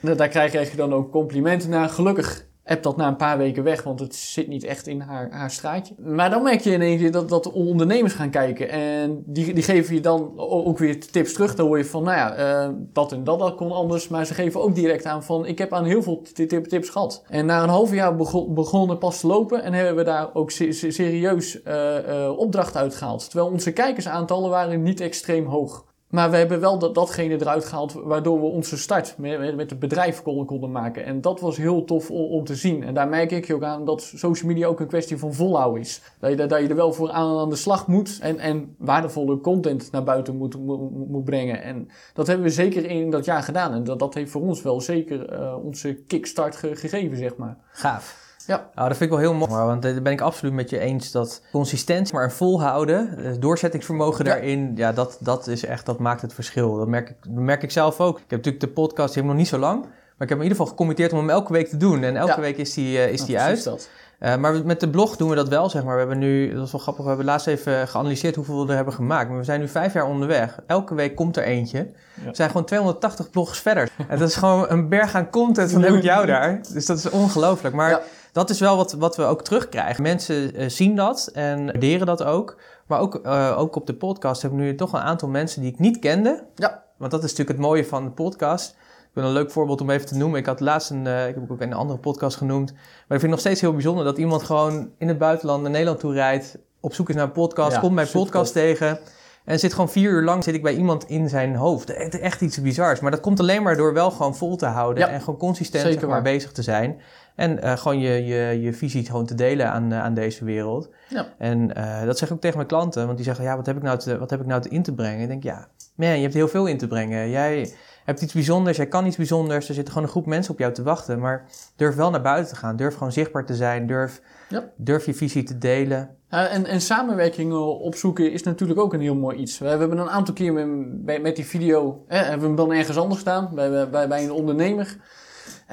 Daar krijg je dan ook complimenten naar. Gelukkig app dat na een paar weken weg, want het zit niet echt in haar, haar straatje. Maar dan merk je in één keer dat, dat ondernemers gaan kijken en die, die geven je dan ook weer tips terug. Dan hoor je van, nou ja, uh, dat en dat, dat kon anders. Maar ze geven ook direct aan van, ik heb aan heel veel tips gehad. En na een half jaar begon, begonnen pas te lopen en hebben we daar ook serieus uh, uh, opdracht uitgehaald. Terwijl onze kijkersaantallen waren niet extreem hoog. Maar we hebben wel dat, datgene eruit gehaald waardoor we onze start met, met het bedrijf konden maken. En dat was heel tof om, te zien. En daar merk ik je ook aan dat social media ook een kwestie van volhouden is. Dat je, dat je er wel voor aan, aan de slag moet en, en waardevolle content naar buiten moet, moet, moet, brengen. En dat hebben we zeker in dat jaar gedaan. En dat, dat heeft voor ons wel zeker uh, onze kickstart ge, gegeven, zeg maar. Gaaf. Ja. Nou, dat vind ik wel heel mooi, want daar ben ik absoluut met je eens dat consistentie, maar volhouden, eh, doorzettingsvermogen daarin, ja, dat, dat is echt, dat maakt het verschil. Dat merk ik, dat merk ik zelf ook. Ik heb natuurlijk de podcast helemaal nog niet zo lang, ik heb in ieder geval gecommitteerd om hem elke week te doen. En elke Ja. week is die, eh, is die uit. dat. Eh, maar met de blog doen we dat wel, zeg maar. We hebben nu, dat is wel grappig, we hebben laatst even geanalyseerd hoeveel we er hebben gemaakt. Maar we zijn nu vijf jaar onderweg. Elke week komt er eentje. We zijn gewoon 280 blogs verder. en dat is gewoon een berg aan content van heb ik jou daar. Dus dat is ongelooflijk. Maar. Dat is wel wat, wat we ook terugkrijgen. Mensen eh, zien dat en waarderen dat ook. Maar ook, eh, ook op de podcast heb ik nu toch een aantal mensen die ik niet kende. Ja. Want dat is natuurlijk het mooie van de podcast. Ik wil een leuk voorbeeld om even te noemen. Ik had laatst een, eh, ik heb ook een andere podcast genoemd. Maar ik vind het nog steeds heel bijzonder dat iemand gewoon in het buitenland naar Nederland toe rijdt. Op zoek is naar een podcast, Ja, komt mijn podcast tegen. En zit gewoon vier uur lang zit ik bij iemand in zijn hoofd. Echt, echt iets bizars. Maar dat komt alleen maar door wel gewoon vol te houden. Ja, en gewoon consistent zeg maar, bezig te zijn. En eh, gewoon je, je, je visie gewoon te delen aan, eh, aan deze wereld. Ja. En eh, dat zeg ik ook tegen mijn klanten. Want die zeggen, ja, wat heb ik nou te, wat heb ik nou te in te brengen? Ik denk, ja, man, je hebt heel veel in te brengen. Jij hebt iets bijzonders, jij kan iets bijzonders. Er zitten gewoon een groep mensen op jou te wachten. Maar durf wel naar buiten te gaan. Durf gewoon zichtbaar te zijn. Durf, Ja. durf je visie te delen. En, en samenwerking opzoeken is natuurlijk ook een heel mooi iets. We, we hebben een aantal keer met, met die video, hè, hebben we hem dan ergens anders staan, bij, bij, bij een ondernemer.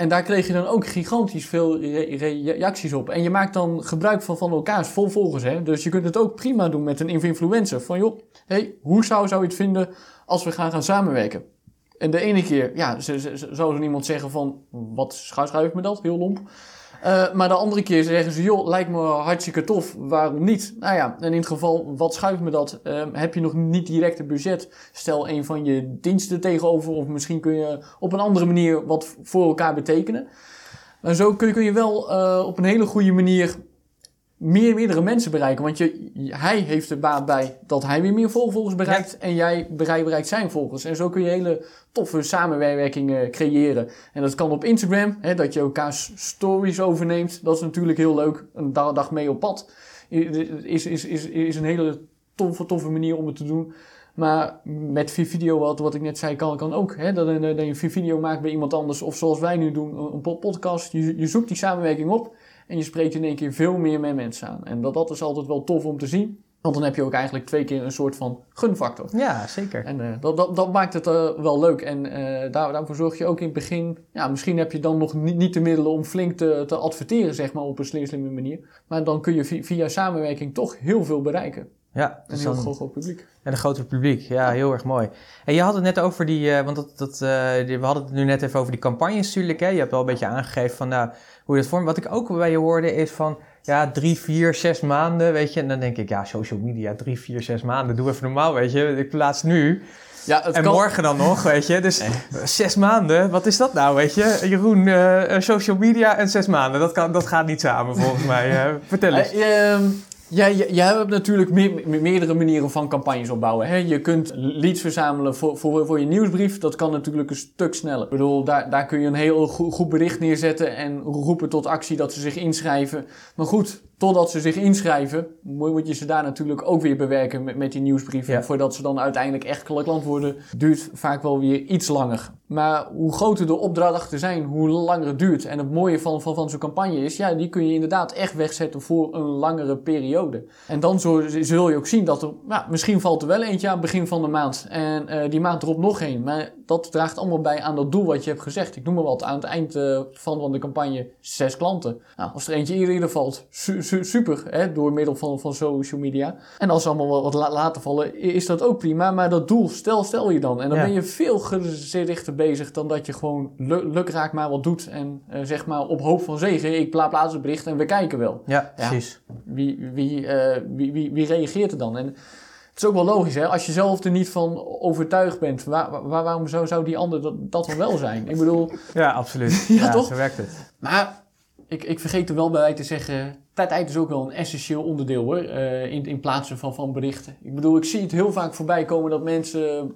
En daar kreeg je dan ook gigantisch veel re- reacties op. En je maakt dan gebruik van, van elkaars vol volgers. Hè? Dus je kunt het ook prima doen met een influencer. Van joh, hey, hoe zou, zou je het vinden als we gaan gaan samenwerken? En de ene keer, ja, zou er iemand zeggen van, wat schuif me dat? Heel lomp. Eh, maar de andere keer zeggen ze, joh, lijkt me hartstikke tof, waarom niet? Nou ja, en in het geval, wat schuift me dat? Ehm, heb je nog niet direct een budget? Stel een van je diensten tegenover, of misschien kun je op een andere manier wat voor elkaar betekenen. En zo kun je, kun je wel eh, op een hele goede manier meer, meerdere mensen bereiken. Want je, hij heeft er baat bij dat hij weer meer vol- volgers bereikt. En jij bereikt, zijn volgers. En zo kun je hele toffe samenwerkingen creëren. En dat kan op Instagram, hè, dat je elkaars stories overneemt. Dat is natuurlijk heel leuk. Een da- dag mee op pad is, is, is, is een hele toffe, toffe manier om het te doen. Maar met vi- video, wat, wat ik net zei, kan, kan ook. Hè? Dat, je- dat je video maakt bij iemand anders. Of zoals wij nu doen, een po- podcast. Je, je zoekt die samenwerking op. En je spreekt in één keer veel meer met mensen aan. En dat, dat is altijd wel tof om te zien. Want dan heb je ook eigenlijk twee keer een soort van gunfactor. Ja, zeker. En eh, dat, dat, dat maakt het eh, wel leuk. En eh, daar, daarvoor zorg je ook in het begin... Ja, misschien heb je dan nog niet, niet de middelen om flink te, te adverteren, zeg maar, op een slim, slimme manier. Maar dan kun je vi- via samenwerking toch heel veel bereiken. Ja, Een dus heel dan- groot, publiek. En een groter publiek, ja, heel erg mooi. En je had het net over die, eh, want dat, dat, eh, die- we hadden het nu net even over die campagnes natuurlijk. Hè? Je hebt wel een beetje aangegeven van nou, hoe je dat vormt. Wat ik ook bij je hoorde is van, ja, drie, vier, zes maanden, weet je. En dan denk ik, ja, social media, drie, vier, zes maanden, doe even normaal, weet je. Ik plaats nu Ja, het en kan... morgen dan nog, weet je. Dus zes maanden, wat is dat nou, weet je. Jeroen, eh, social media en zes maanden, dat, kan, dat gaat niet samen volgens mij. Vertel eens. Ehm, ja, je, hebt natuurlijk me- me- meerdere manieren van campagnes opbouwen. Hè? Je kunt leads verzamelen voor, voor, voor je nieuwsbrief. Dat kan natuurlijk een stuk sneller. Ik bedoel, daar, daar kun je een heel goed, goed bericht neerzetten en roepen tot actie dat ze zich inschrijven. Maar goed, totdat ze zich inschrijven, moet je ze daar natuurlijk ook weer bewerken met, met die nieuwsbrief. Ja. Voordat ze dan uiteindelijk echt klant worden, duurt vaak wel weer iets langer. Maar hoe groter de opdrachten zijn, hoe langer het duurt. En het mooie van, van, van zo'n campagne is, ja, die kun je inderdaad echt wegzetten voor een langere periode. En dan zul je ook zien dat er, nou, misschien valt er wel eentje aan het begin van de maand. En eh, die maand erop nog één. Maar dat draagt allemaal bij aan dat doel wat je hebt gezegd. Ik noem maar wat, aan het eind eh, van, van de campagne zes klanten. Nou, als er eentje eerder eerder valt, su- su- super, hè, door middel van, van social media. En als ze allemaal wat, wat la- later vallen, is dat ook prima. Maar dat doel stel, stel je dan. En dan Ja. ben je veel gerichter bezig dan dat je gewoon lu- lukraak maar wat doet. En eh, zeg maar op hoop van zegen, ik pla- plaats het bericht en we kijken wel. Ja, precies. Wie, wie, eh, wie, wie, wie reageert er dan? En het is ook wel logisch, hè? Als je zelf er niet van overtuigd bent, waar, waar- waarom zou, zou die ander dat, dat dan wel zijn? Ik bedoel, Ja, absoluut. Ja, toch? Zo werkt het. maar ik, ik vergeet er wel bij te zeggen, tijd is ook wel een essentieel onderdeel hoor, eh, in, in plaatsen van, van berichten. Ik bedoel, ik zie het heel vaak voorbij komen dat mensen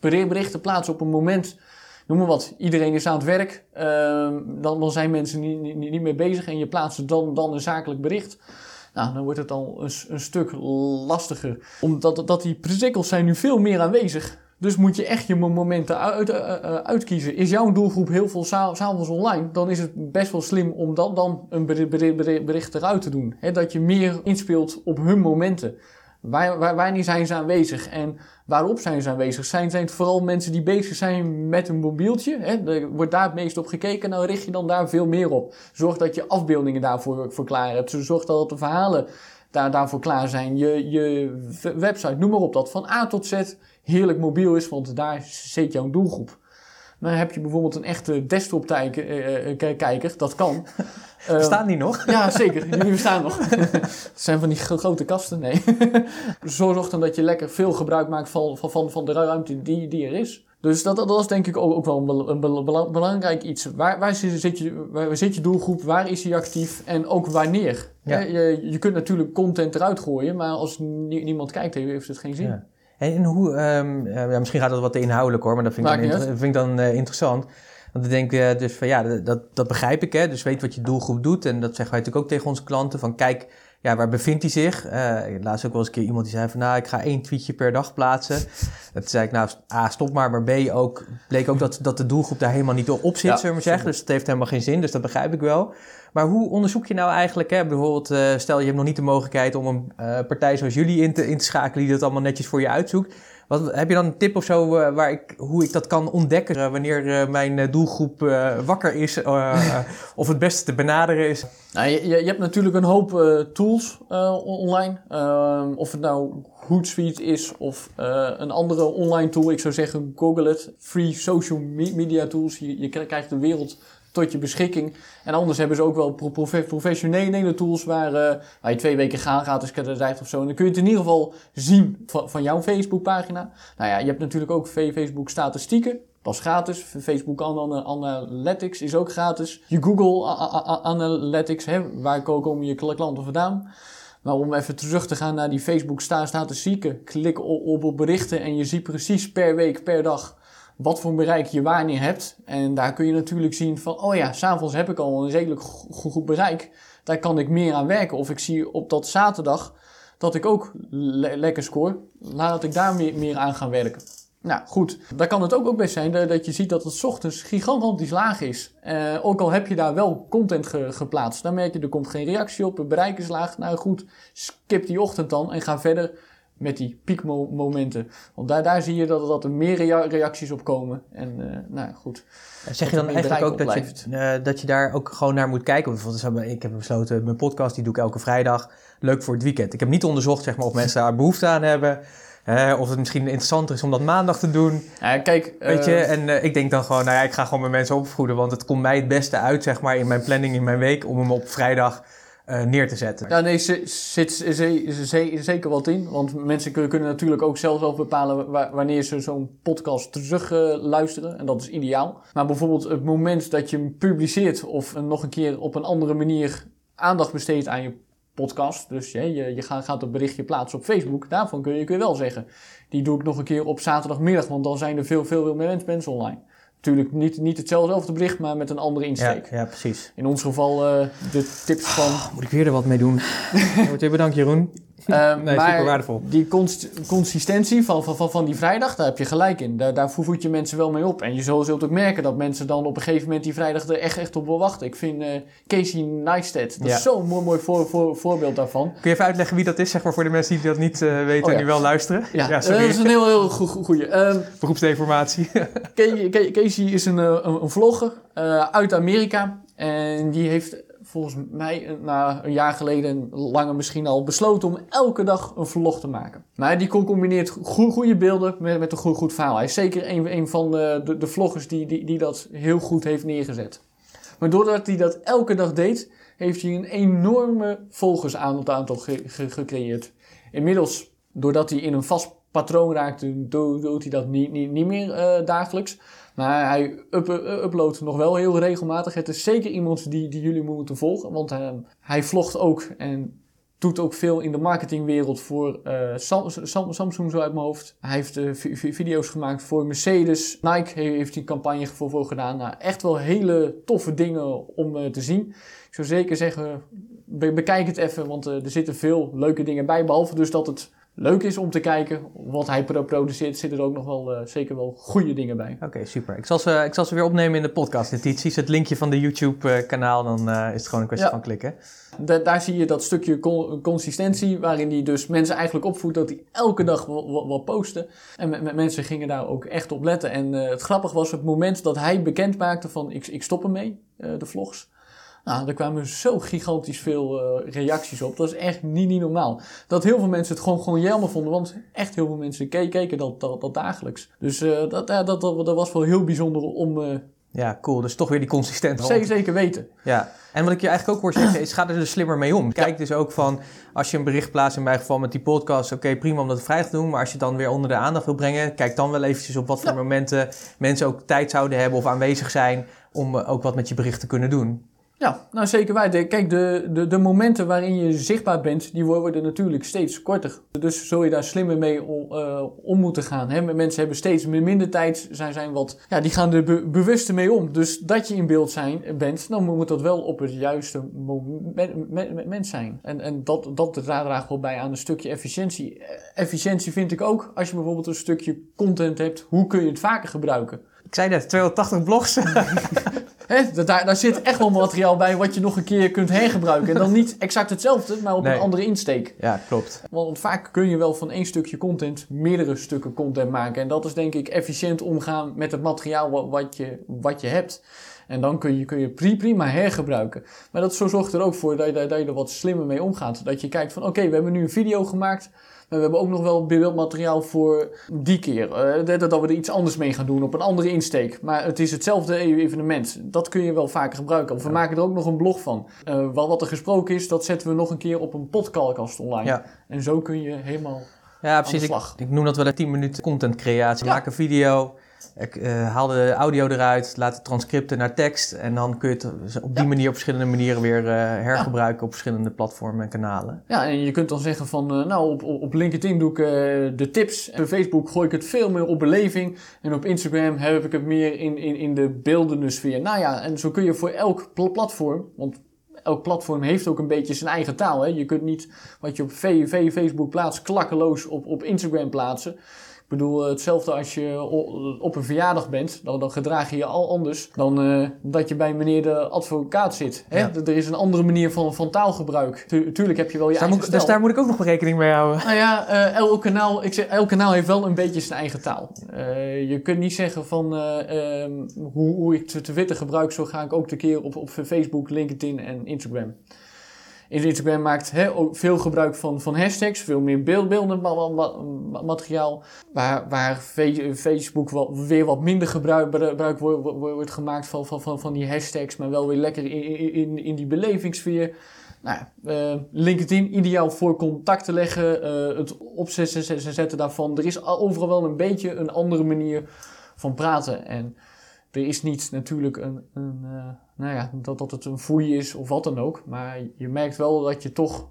beri- berichten plaatsen op een moment, noem maar wat, iedereen is aan het werk, ehm, dan, zijn mensen niet, niet, niet meer bezig en je plaatst dan, dan een zakelijk bericht. Nou, dan wordt het al een, een stuk lastiger. Omdat dat die prikkels zijn nu veel meer aanwezig. Dus moet je echt je mo- momenten uit, eh, eh, uitkiezen. Is jouw doelgroep heel veel s'av- s'avonds online, dan is het best wel slim om dan, dan een beri- beri- beri- bericht eruit te doen. Dat je meer inspeelt op hun momenten. Waar, waar, wanneer zijn ze aanwezig en waarop zijn ze aanwezig? Zijn, zijn het vooral mensen die bezig zijn met een mobieltje? Hè? Er wordt daar het meest op gekeken, nou richt je dan daar veel meer op. Zorg dat je afbeeldingen daarvoor voor klaar hebt. Zorg dat de verhalen daar, daarvoor klaar zijn. Je, je website, noem maar op, dat van A tot Z heerlijk mobiel is, want daar zit jouw doelgroep. Dan heb je bijvoorbeeld een echte desktop-kijker, dat kan. Bestaan die nog? Ja, zeker. Die bestaan nog. Het zijn van die grote kasten, nee. Zorg dan dat je lekker veel gebruik maakt van, van, van de ruimte die, die er is. Dus dat, dat is denk ik ook, ook wel een, belangrijk iets. Waar, waar, zit je, waar zit je doelgroep? Waar is hij actief? En ook wanneer? Je, je kunt natuurlijk content eruit gooien, maar als niemand kijkt, heeft het geen zin. Ja. En hoe, um, ja, misschien gaat dat wat inhoudelijk hoor, maar dat vind ik dan, vind ik dan uh, interessant. Want ik denk uh, dus van ja, dat, dat begrijp ik hè. Dus weet wat je doelgroep doet. En dat zeggen wij natuurlijk ook tegen onze klanten. Van kijk, ja, waar bevindt hij zich? Uh, laatst ook wel eens een keer iemand die zei van, nou, ik ga één tweetje per dag plaatsen. Dat zei ik, nou, A, stop maar, maar B, ook, bleek ook dat, dat de doelgroep daar helemaal niet op zit, ja, zullen we zeggen. Dus dat heeft helemaal geen zin, dus dat begrijp ik wel. Maar hoe onderzoek je nou eigenlijk, hè, bijvoorbeeld, uh, stel je hebt nog niet de mogelijkheid om een uh, partij zoals jullie in te, in te schakelen die dat allemaal netjes voor je uitzoekt. Wat, heb je dan een tip of zo uh, waar ik, hoe ik dat kan ontdekken uh, wanneer uh, mijn doelgroep wakker is of het beste te benaderen is? Nou, je, je hebt natuurlijk een hoop tools online. Ehm, of het nou Hootsuite is of een andere online tool. Ik zou zeggen Google it. Free social media tools. Je krijgt de wereld tot je beschikking. En anders hebben ze ook wel professionele tools waar, uh, waar je twee weken gaan gaat, dus krijgt of zo. En dan kun je het in ieder geval zien van, van jouw Facebookpagina. Nou ja, je hebt natuurlijk ook Facebook statistieken. Dat is gratis. Facebook Analytics is ook gratis. Je Google Analytics, hè, waar komen je klanten vandaan? Maar om even terug te gaan naar die Facebook statistieken. Klik op, op berichten en je ziet precies per week, per dag wat voor bereik je wanneer hebt. En daar kun je natuurlijk zien van, oh ja, s'avonds heb ik al een redelijk goed bereik. Daar kan ik meer aan werken. Of ik zie op dat zaterdag dat ik ook lekker score. Laat ik daar meer, aan gaan werken. Nou goed, daar kan het ook, ook best zijn dat je ziet dat het ochtends gigantisch laag is. Uh, ook al heb je daar wel content geplaatst. Dan merk je, er komt geen reactie op, het bereik is laag. Nou goed, skip die ochtend dan en ga verder met die piekmomenten. Want daar, daar zie je dat, dat er meer reacties op komen. En uh, nou goed. Zeg je dan eigenlijk ook dat je, uh, dat je daar ook gewoon naar moet kijken? Bijvoorbeeld, ik heb besloten, mijn podcast die doe ik elke vrijdag. Leuk voor het weekend. Ik heb niet onderzocht zeg maar, of mensen daar behoefte aan hebben. of het misschien interessanter is om dat maandag te doen. Ja, kijk, Weet je, uh, en ik denk dan gewoon, nou ja, ik ga gewoon mijn mensen opvoeden. Want het komt mij het beste uit, zeg maar, in mijn planning in mijn week. Om hem op vrijdag uh, neer te zetten. Ja, nee, zit zeker wat in. Want mensen kunnen natuurlijk ook zelf wel bepalen wanneer ze zo'n podcast terug luisteren. En dat is ideaal. Maar bijvoorbeeld het moment dat je hem publiceert of nog een keer op een andere manier aandacht besteedt aan je podcast. Dus je, je, je gaat, gaat een berichtje plaatsen op Facebook. Daarvan kun je, kun je wel zeggen. Die doe ik nog een keer op zaterdagmiddag, want dan zijn er veel, veel, veel meer mensen online. Natuurlijk niet, niet hetzelfde bericht, maar met een andere insteek. Ja, ja precies. In ons geval uh, de tips van... Oh, moet ik weer er wat mee doen? Weer bedankt, Jeroen. Uh, nee, maar super waardevol. Die consistentie van, van, van, die vrijdag, daar heb je gelijk in. Daar, daar voed je mensen wel mee op. En je zult, ook merken dat mensen dan op een gegeven moment die vrijdag er echt, echt op wil wachten. Ik vind uh, Casey Neistat, dat is zo'n mooi, mooi voor, voor, voorbeeld daarvan. Kun je even uitleggen wie dat is, zeg maar, voor de mensen die dat niet uh, weten oh, en die wel luisteren? Ja, ja dat is een heel, heel goede. Um, Beroepsdeformatie. Casey is een, een, een vlogger uit Amerika. En die heeft volgens mij na een jaar geleden, langer misschien al, besloten om elke dag een vlog te maken. Maar die combineert goede beelden met, met een goed, goed verhaal. Hij is zeker een, een van de, de, de vloggers die, die, die dat heel goed heeft neergezet. Maar doordat hij dat elke dag deed, heeft hij een enorme volgersaantal gecreëerd. Inmiddels, doordat hij in een vast patroon raakte, doet hij dat niet, niet, niet meer uh, dagelijks. Maar hij up, uploadt nog wel heel regelmatig. Het is zeker iemand die, die jullie moeten volgen. Want uh, hij vlogt ook en doet ook veel in de marketingwereld voor uh, Samsung zo uit mijn hoofd. Hij heeft uh, video's gemaakt voor Mercedes. Nike heeft een campagne voor, voor gedaan. Nou, echt wel hele toffe dingen om te zien. Ik zou zeker zeggen, be bekijk het even, want er zitten veel leuke dingen bij. Behalve dus dat het leuk is om te kijken wat hij produceert, zitten er ook nog wel uh, zeker wel goede dingen bij. Oké, super. Ik zal, ze, ik zal ze weer opnemen in de podcast notities. Het linkje van de YouTube-kanaal, dan uh, is het gewoon een kwestie van klikken. daar zie je dat stukje consistentie, waarin hij dus mensen eigenlijk opvoedt dat hij elke dag wat posten. En mensen gingen daar ook echt op letten. En uh, het grappige was het moment dat hij bekend maakte van ik, ik stop ermee, de vlogs. Nou, er kwamen zo gigantisch veel uh, reacties op. Dat is echt niet, niet normaal. Dat heel veel mensen het gewoon, gewoon jammer vonden. Want echt heel veel mensen keken dat, dat, dat dagelijks. Dus uh, dat, dat, dat, dat, was wel heel bijzonder om... Uh, ja, cool. Dus toch weer die consistentie. Zeker, zeker weten. Ja. En wat ik je eigenlijk ook hoor zeggen is, ga er dus slimmer mee om. Kijk dus ook van, als je een bericht plaatst, in mijn geval met die podcast, oké, prima om dat vrij te doen. Maar als je dan weer onder de aandacht wil brengen, kijk dan wel eventjes op wat voor momenten mensen ook tijd zouden hebben of aanwezig zijn om ook wat met je bericht te kunnen doen. Ja, nou zeker weten. Kijk, de, de, de momenten waarin je zichtbaar bent, die worden natuurlijk steeds korter. Dus zul je daar slimmer mee om, uh, om moeten gaan. Hè? Mensen hebben steeds minder tijd, zijn, zijn wat, ja, die gaan er be, bewuster mee om. Dus dat je in beeld zijn, bent, dan moet dat wel op het juiste moment zijn. En, en dat, dat draagt wel bij aan een stukje efficiëntie. Efficiëntie vind ik ook, als je bijvoorbeeld een stukje content hebt, hoe kun je het vaker gebruiken? Ik zei net, 280 blogs. Hè, daar, daar zit echt wel materiaal bij wat je nog een keer kunt hergebruiken. En dan niet exact hetzelfde, maar op een andere insteek. Ja, klopt. Want vaak kun je wel van één stukje content meerdere stukken content maken. En dat is denk ik efficiënt omgaan met het materiaal wat je, wat je hebt. En dan kun je, kun je prima hergebruiken. Maar dat zo zorgt er ook voor dat je, dat je er wat slimmer mee omgaat. Dat je kijkt van oké, we hebben nu een video gemaakt we hebben ook nog wel beeldmateriaal voor die keer. Uh, dat we er iets anders mee gaan doen op een andere insteek. Maar het is hetzelfde evenement. Dat kun je wel vaker gebruiken. Of we maken er ook nog een blog van. Uh, wat er gesproken is, dat zetten we nog een keer op een podcast online. Ja. En zo kun je helemaal ja, precies. Ik, ik, noem dat wel een 10 minuten content creatie. Ja. Maak een video, ik uh, haal de audio eruit, laat de transcripten naar tekst. En dan kun je het op die manier op verschillende manieren weer uh, hergebruiken op verschillende platformen en kanalen. Ja, en je kunt dan zeggen van, uh, nou op, op LinkedIn doe ik de tips. En op Facebook gooi ik het veel meer op beleving. En op Instagram heb ik het meer in, in, in de beeldende sfeer. Nou ja, en zo kun je voor elk platform, want elk platform heeft ook een beetje zijn eigen taal. Hè? Je kunt niet wat je op VV, Facebook plaatst, klakkeloos op, op Instagram plaatsen. Ik bedoel, eh, hetzelfde als je op een verjaardag bent, dan, dan gedraag je je al anders dan uh, dat je bij meneer de advocaat zit. Hè? Er is een andere manier van, van taalgebruik. tuurlijk heb je wel je dus eigen Dus daar moet ik ook nog rekening mee houden. Nou ja, uh, elk, kanaal, ik zeg, elk kanaal heeft wel een beetje zijn eigen taal. je kunt niet zeggen van ehm, hoe, hoe ik Twitter gebruik, zo ga ik ook de keer op, op Facebook, LinkedIn en Instagram. Instagram maakt he, veel gebruik van, van hashtags, veel meer beeld, beeldend materiaal. Waar, waar Facebook wel, weer wat minder gebruik, wordt, gemaakt van, van, van, die hashtags, maar wel weer lekker in, in, in die belevingssfeer. Nou, uh, LinkedIn ideaal voor contact te leggen, uh, het opzetten zetten daarvan. Er is overal wel een beetje een andere manier van praten. En er is niet natuurlijk een, een uh, nou ja, dat, dat het een foei is of wat dan ook. Maar je merkt wel dat je toch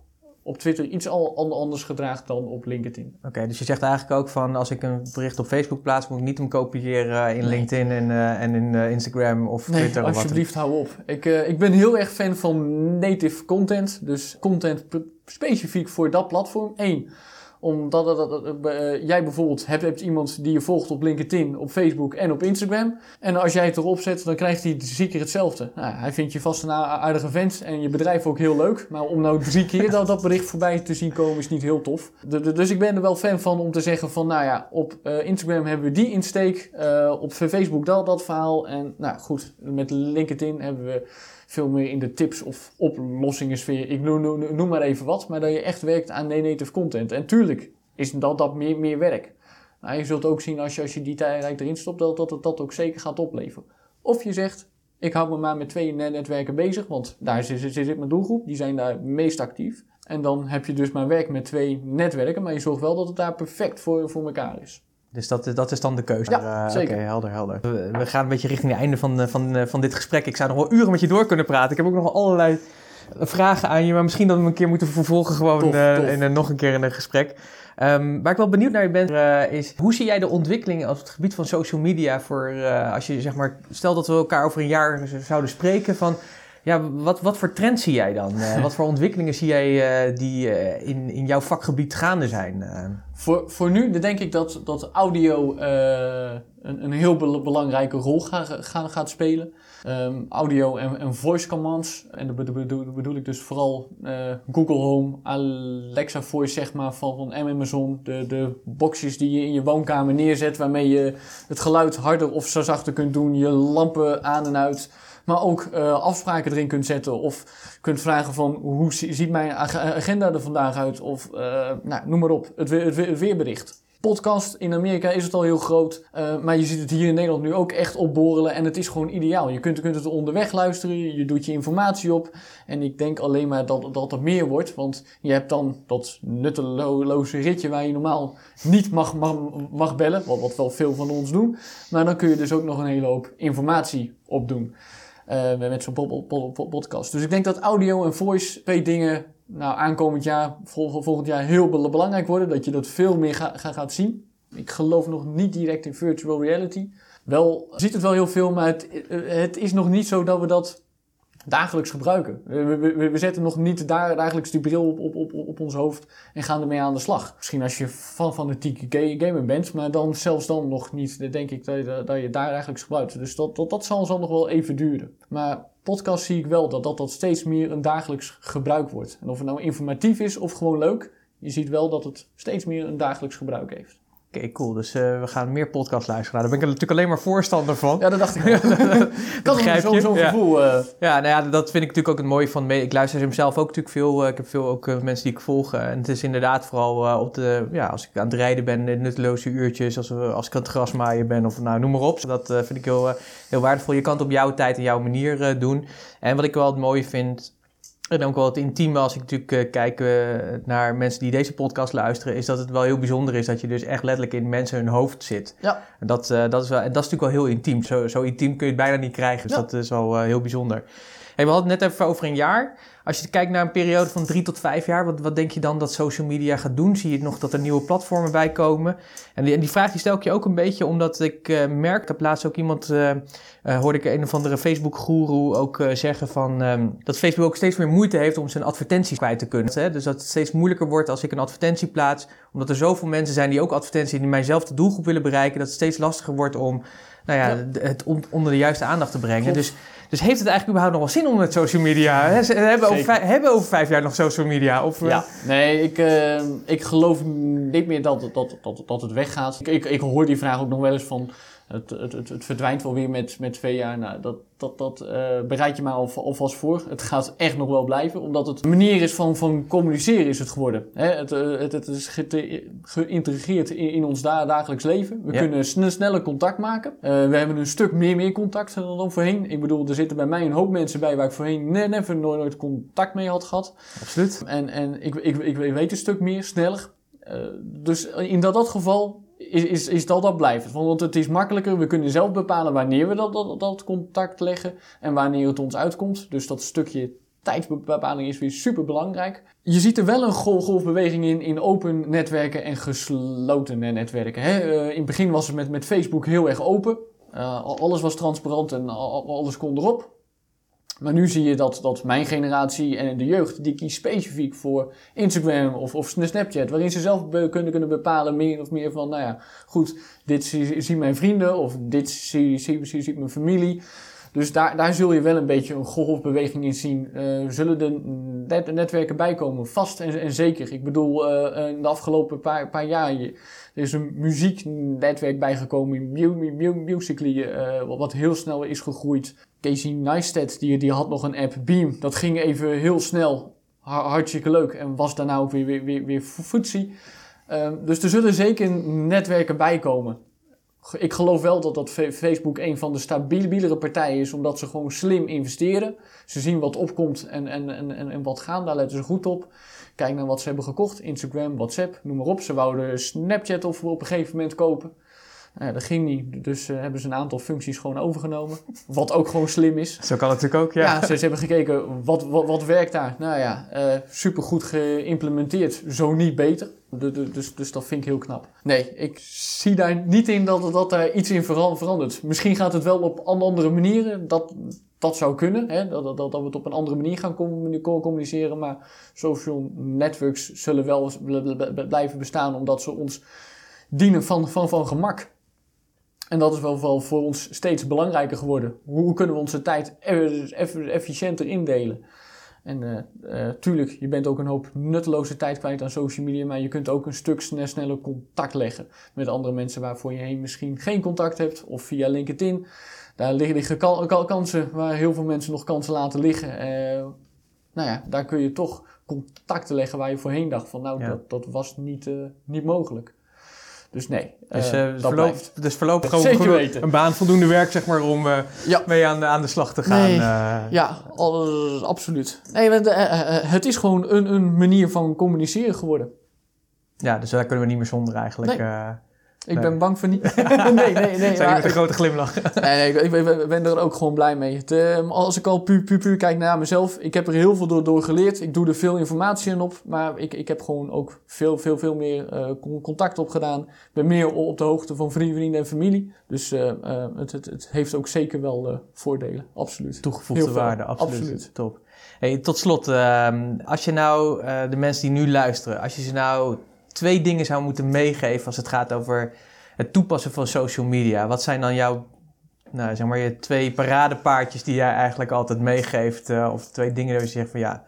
op Twitter iets al anders gedraagt dan op LinkedIn. Oké, dus je zegt eigenlijk ook van als ik een bericht op Facebook plaats, moet ik niet hem kopiëren in LinkedIn en, uh, en in uh, Instagram of nee, Twitter. Of alsjeblieft, hou op. Ik, uh, ik ben heel erg fan van native content. Dus content specifiek voor dat platform. Eén omdat dat, uh, jij bijvoorbeeld hebt, hebt, iemand die je volgt op LinkedIn, op Facebook en op Instagram. En als jij het erop zet, dan krijgt hij drie keer hetzelfde. Nou, hij vindt je vast een aardige vent en je bedrijf ook heel leuk. Maar om nou drie keer dat, dat bericht voorbij te zien komen is niet heel tof. dus ik ben er wel fan van om te zeggen van, nou ja, op uh, Instagram hebben we die insteek. Uh, op Facebook dat, dat verhaal. En nou goed, met LinkedIn hebben we veel meer in de tips of oplossingen sfeer. Ik noem, maar even wat, maar dat je echt werkt aan native content. En tuurlijk is dat, dat meer, meer werk. Maar je zult ook zien als je, als je die tijd erin stopt, dat, dat het dat ook zeker gaat opleveren. Of je zegt, ik hou me maar met twee netwerken bezig, want daar zit, zit, zit mijn doelgroep, die zijn daar meest actief. En dan heb je dus maar werk met twee netwerken, maar je zorgt wel dat het daar perfect voor, voor elkaar is. Dus dat, dat is dan de keuze. Ja, uh, zeker. Oké, helder, helder. We, gaan een beetje richting het einde van, van, van dit gesprek. Ik zou nog wel uren met je door kunnen praten. Ik heb ook nog allerlei vragen aan je, maar misschien dat we een keer moeten vervolgen gewoon tof, uh, In, nog een keer in een gesprek. Um, waar ik wel benieuwd naar ben, uh, is hoe zie jij de ontwikkeling op het gebied van social media voor als je zeg maar, stel dat we elkaar over een jaar zouden spreken van Ja, wat, wat voor trends zie jij dan? Uh, wat voor ontwikkelingen zie jij uh, die uh, in, in jouw vakgebied gaande zijn? Voor, voor nu denk ik dat, dat audio een, een heel be belangrijke rol ga, ga, gaat spelen. Um, audio en, en, voice commands. En dat bedoel, bedoel ik dus vooral Google Home, Alexa Voice zeg maar van, van Amazon. De, de boxjes die je in je woonkamer neerzet waarmee je het geluid harder of zo zachter kunt doen. Je lampen aan en uit maar ook uh, afspraken erin kunt zetten. Of kunt vragen van hoe ziet mijn agenda er vandaag uit? Of uh, nou, noem maar op, het, weerbericht. Podcast in Amerika is het al heel groot, uh, maar je ziet het hier in Nederland nu ook echt opborrelen en het is gewoon ideaal. Je kunt, kunt het onderweg luisteren, je doet je informatie op en ik denk alleen maar dat, dat er meer wordt, want je hebt dan dat nutteloze ritje waar je normaal niet mag, mag, mag bellen, wat, wat wel veel van ons doen, maar dan kun je dus ook nog een hele hoop informatie opdoen. Uh, met zo'n podcast. Dus ik denk dat audio en voice, twee dingen, nou aankomend jaar, vol, volgend jaar heel belangrijk worden. Dat je dat veel meer ga, ga, gaat zien. Ik geloof nog niet direct in virtual reality. Wel ziet het wel heel veel, maar het, het is nog niet zo dat we dat dagelijks gebruiken. We, we, we, zetten nog niet daar dagelijks die bril op, op, op, op ons hoofd en gaan ermee aan de slag. Misschien als je van fanatieke gamer bent, maar dan zelfs dan nog niet, denk ik, dat je, dat je daar dagelijks gebruikt. Dus dat, dat, dat zal, zal nog wel even duren. Maar podcast zie ik wel dat, dat dat steeds meer een dagelijks gebruik wordt. En of het nou informatief is of gewoon leuk, je ziet wel dat het steeds meer een dagelijks gebruik heeft. Oké, cool. Dus uh, we gaan meer podcast luisteren. Daar ben ik natuurlijk alleen maar voorstander van. Ja, dat dacht ik wel. dat zo'n zo gevoel. Uh... Ja, nou ja, dat vind ik natuurlijk ook het mooie van... Ik luister hem zelf ook natuurlijk veel. Uh, ik heb veel ook mensen die ik volg. en het is inderdaad vooral op de... Ja, als ik aan het rijden ben, in nutteloze uurtjes. Als, als ik aan het grasmaaien ben of nou, noem maar op. Dat vind ik heel, heel waardevol. Je kan het op jouw tijd en jouw manier doen. En wat ik wel het mooie vind en ook wel het intieme als ik natuurlijk uh, kijk uh, naar mensen die deze podcast luisteren, is dat het wel heel bijzonder is dat je dus echt letterlijk in mensen hun hoofd zit. Ja. En dat, uh, dat, is, wel, en dat is natuurlijk wel heel intiem. Zo, zo intiem kun je het bijna niet krijgen. Dus dat is wel heel bijzonder. Hey, we hadden het net even over een jaar. Als je kijkt naar een periode van drie tot vijf jaar, wat, wat denk je dan dat social media gaat doen? Zie je nog dat er nieuwe platformen bij komen? En die, en die vraag die stel ik je ook een beetje omdat ik uh, merk, heb laatst ook iemand, uh, hoorde ik een of andere Facebook-guru ook zeggen van, um, dat Facebook ook steeds meer moeite heeft om zijn advertenties kwijt te kunnen. Hè? Dus dat het steeds moeilijker wordt als ik een advertentie plaats, omdat er zoveel mensen zijn die ook advertenties die mijnzelfde doelgroep willen bereiken, dat het steeds lastiger wordt om nou ja, ja. het onder de juiste aandacht te brengen. Dus dus heeft het eigenlijk überhaupt nog wel zin om met social media? Hè? Ze hebben over, vijf, hebben over vijf jaar nog social media? Of, ja, eh? nee, ik, uh, ik geloof niet meer dat, dat, dat, dat het weggaat. Ik, ik, ik hoor die vraag ook nog wel eens van het, het, het, het, verdwijnt wel weer met, met twee jaar. Nou, dat, dat, dat uh, bereid je maar alvast voor. Het gaat echt nog wel blijven, omdat het een manier is van, van communiceren is het geworden. Hè? Het, uh, het, het is geïntegreerd in, in ons dagelijks leven. We kunnen sn sneller contact maken. Uh, we hebben een stuk meer, meer contact dan voorheen. Ik bedoel, er zitten bij mij een hoop mensen bij waar ik voorheen never nooit, nooit contact mee had gehad. Absoluut. En, en ik, ik, ik, ik weet een stuk meer, sneller. dus in dat, dat geval is, is, is dat dat blijft. Want het is makkelijker. We kunnen zelf bepalen wanneer we dat, dat, dat contact leggen en wanneer het ons uitkomt. Dus dat stukje tijdsbepaling is weer super belangrijk. Je ziet er wel een golfbeweging in, in open netwerken en gesloten netwerken. Hè? Uh, in het begin was het met, met Facebook heel erg open. Uh, alles was transparant en alles kon erop. Maar nu zie je dat, dat mijn generatie en de jeugd, die kiest specifiek voor Instagram of, of Snapchat, waarin ze zelf kunnen, kunnen bepalen meer of meer van, nou ja, goed, dit zien mijn vrienden of dit zie, zie, zie, zie mijn familie. Dus daar, daar zul je wel een beetje een golfbeweging in zien. Uh, zullen de net, netwerken bijkomen? Vast en, zeker. Ik bedoel, uh, in de afgelopen paar, paar jaar er is een muzieknetwerk bijgekomen, Musical.ly, wat heel snel is gegroeid. Casey Neistat, die, die had nog een app, Beam. Dat ging even heel snel, hartstikke leuk. En was daarna ook weer, weer, weer, weer footsie. Um, dus er zullen zeker netwerken bijkomen. Ik geloof wel dat, dat Facebook een van de stabielere partijen is, omdat ze gewoon slim investeren. Ze zien wat opkomt en, en, en, en wat gaan, daar letten ze goed op. Kijk naar wat ze hebben gekocht, Instagram, WhatsApp, noem maar op. Ze wouden Snapchat of op een gegeven moment kopen. Nou dat ging niet. Dus uh, hebben ze een aantal functies gewoon overgenomen. Wat ook gewoon slim is. Zo kan het natuurlijk ook, ja. Ja, ze, ze hebben gekeken, wat, wat, wat werkt daar? Nou ja, uh, supergoed geïmplementeerd. Zo niet beter. Du- du- Dus, dus dat vind ik heel knap. Nee, ik zie daar niet in dat, dat daar iets in vera- verandert. Misschien gaat het wel op an- andere manieren. Dat, dat zou kunnen. Hè? Dat, dat, dat we het op een andere manier gaan communi- co- communiceren. Maar social networks zullen wel bl- bl- bl- blijven bestaan. Omdat ze ons dienen van, van, van gemak. En dat is wel, wel voor ons steeds belangrijker geworden. Hoe kunnen we onze tijd eff- eff- efficiënter indelen? En eh, tuurlijk, je bent ook een hoop nutteloze tijd kwijt aan social media, maar je kunt ook een stuk sne- sneller contact leggen met andere mensen waarvoor je heen misschien geen contact hebt, of via LinkedIn. Daar liggen, liggen kan- kan- kansen waar heel veel mensen nog kansen laten liggen. Eh, nou ja, daar kun je toch contacten leggen waar je voorheen dacht van nou, Ja. dat, dat was niet, niet mogelijk. Dus nee, Dus, dat blijft. dus voorlopig gewoon een baan voldoende werk zeg maar, om eh, Ja. mee aan de, aan de slag te gaan. Nee. Ja, al- absoluut. Nee, want, het is gewoon een, een manier van communiceren geworden. ja, dus daar kunnen we niet meer zonder eigenlijk. Nee. Ik Nee. ben bang voor niet. nee, nee, nee. zijn met een grote glimlach. Nee, nee, ik, ik- ben er ook gewoon blij mee. Het, eh, als ik al puur, puur, puur kijk naar mezelf, ik heb er heel veel door, door geleerd. Ik doe er veel informatie in op, maar ik, ik heb gewoon ook veel, veel, veel meer eh, con- contact opgedaan. Ik ben meer op de hoogte van vrienden, vrienden en familie. Dus eh, eh, het, het, het heeft ook zeker wel voordelen, absoluut. Toegevoegde Heel waarde, absoluut. absoluut. Top. Hey, tot slot, ehm, als je nou de mensen die nu luisteren, als je ze nou twee dingen zou moeten meegeven als het gaat over het toepassen van social media, wat zijn dan jouw, nou, zeg maar, je twee paradepaardjes die jij eigenlijk altijd meegeeft, eh, of twee dingen waar je zegt van ja,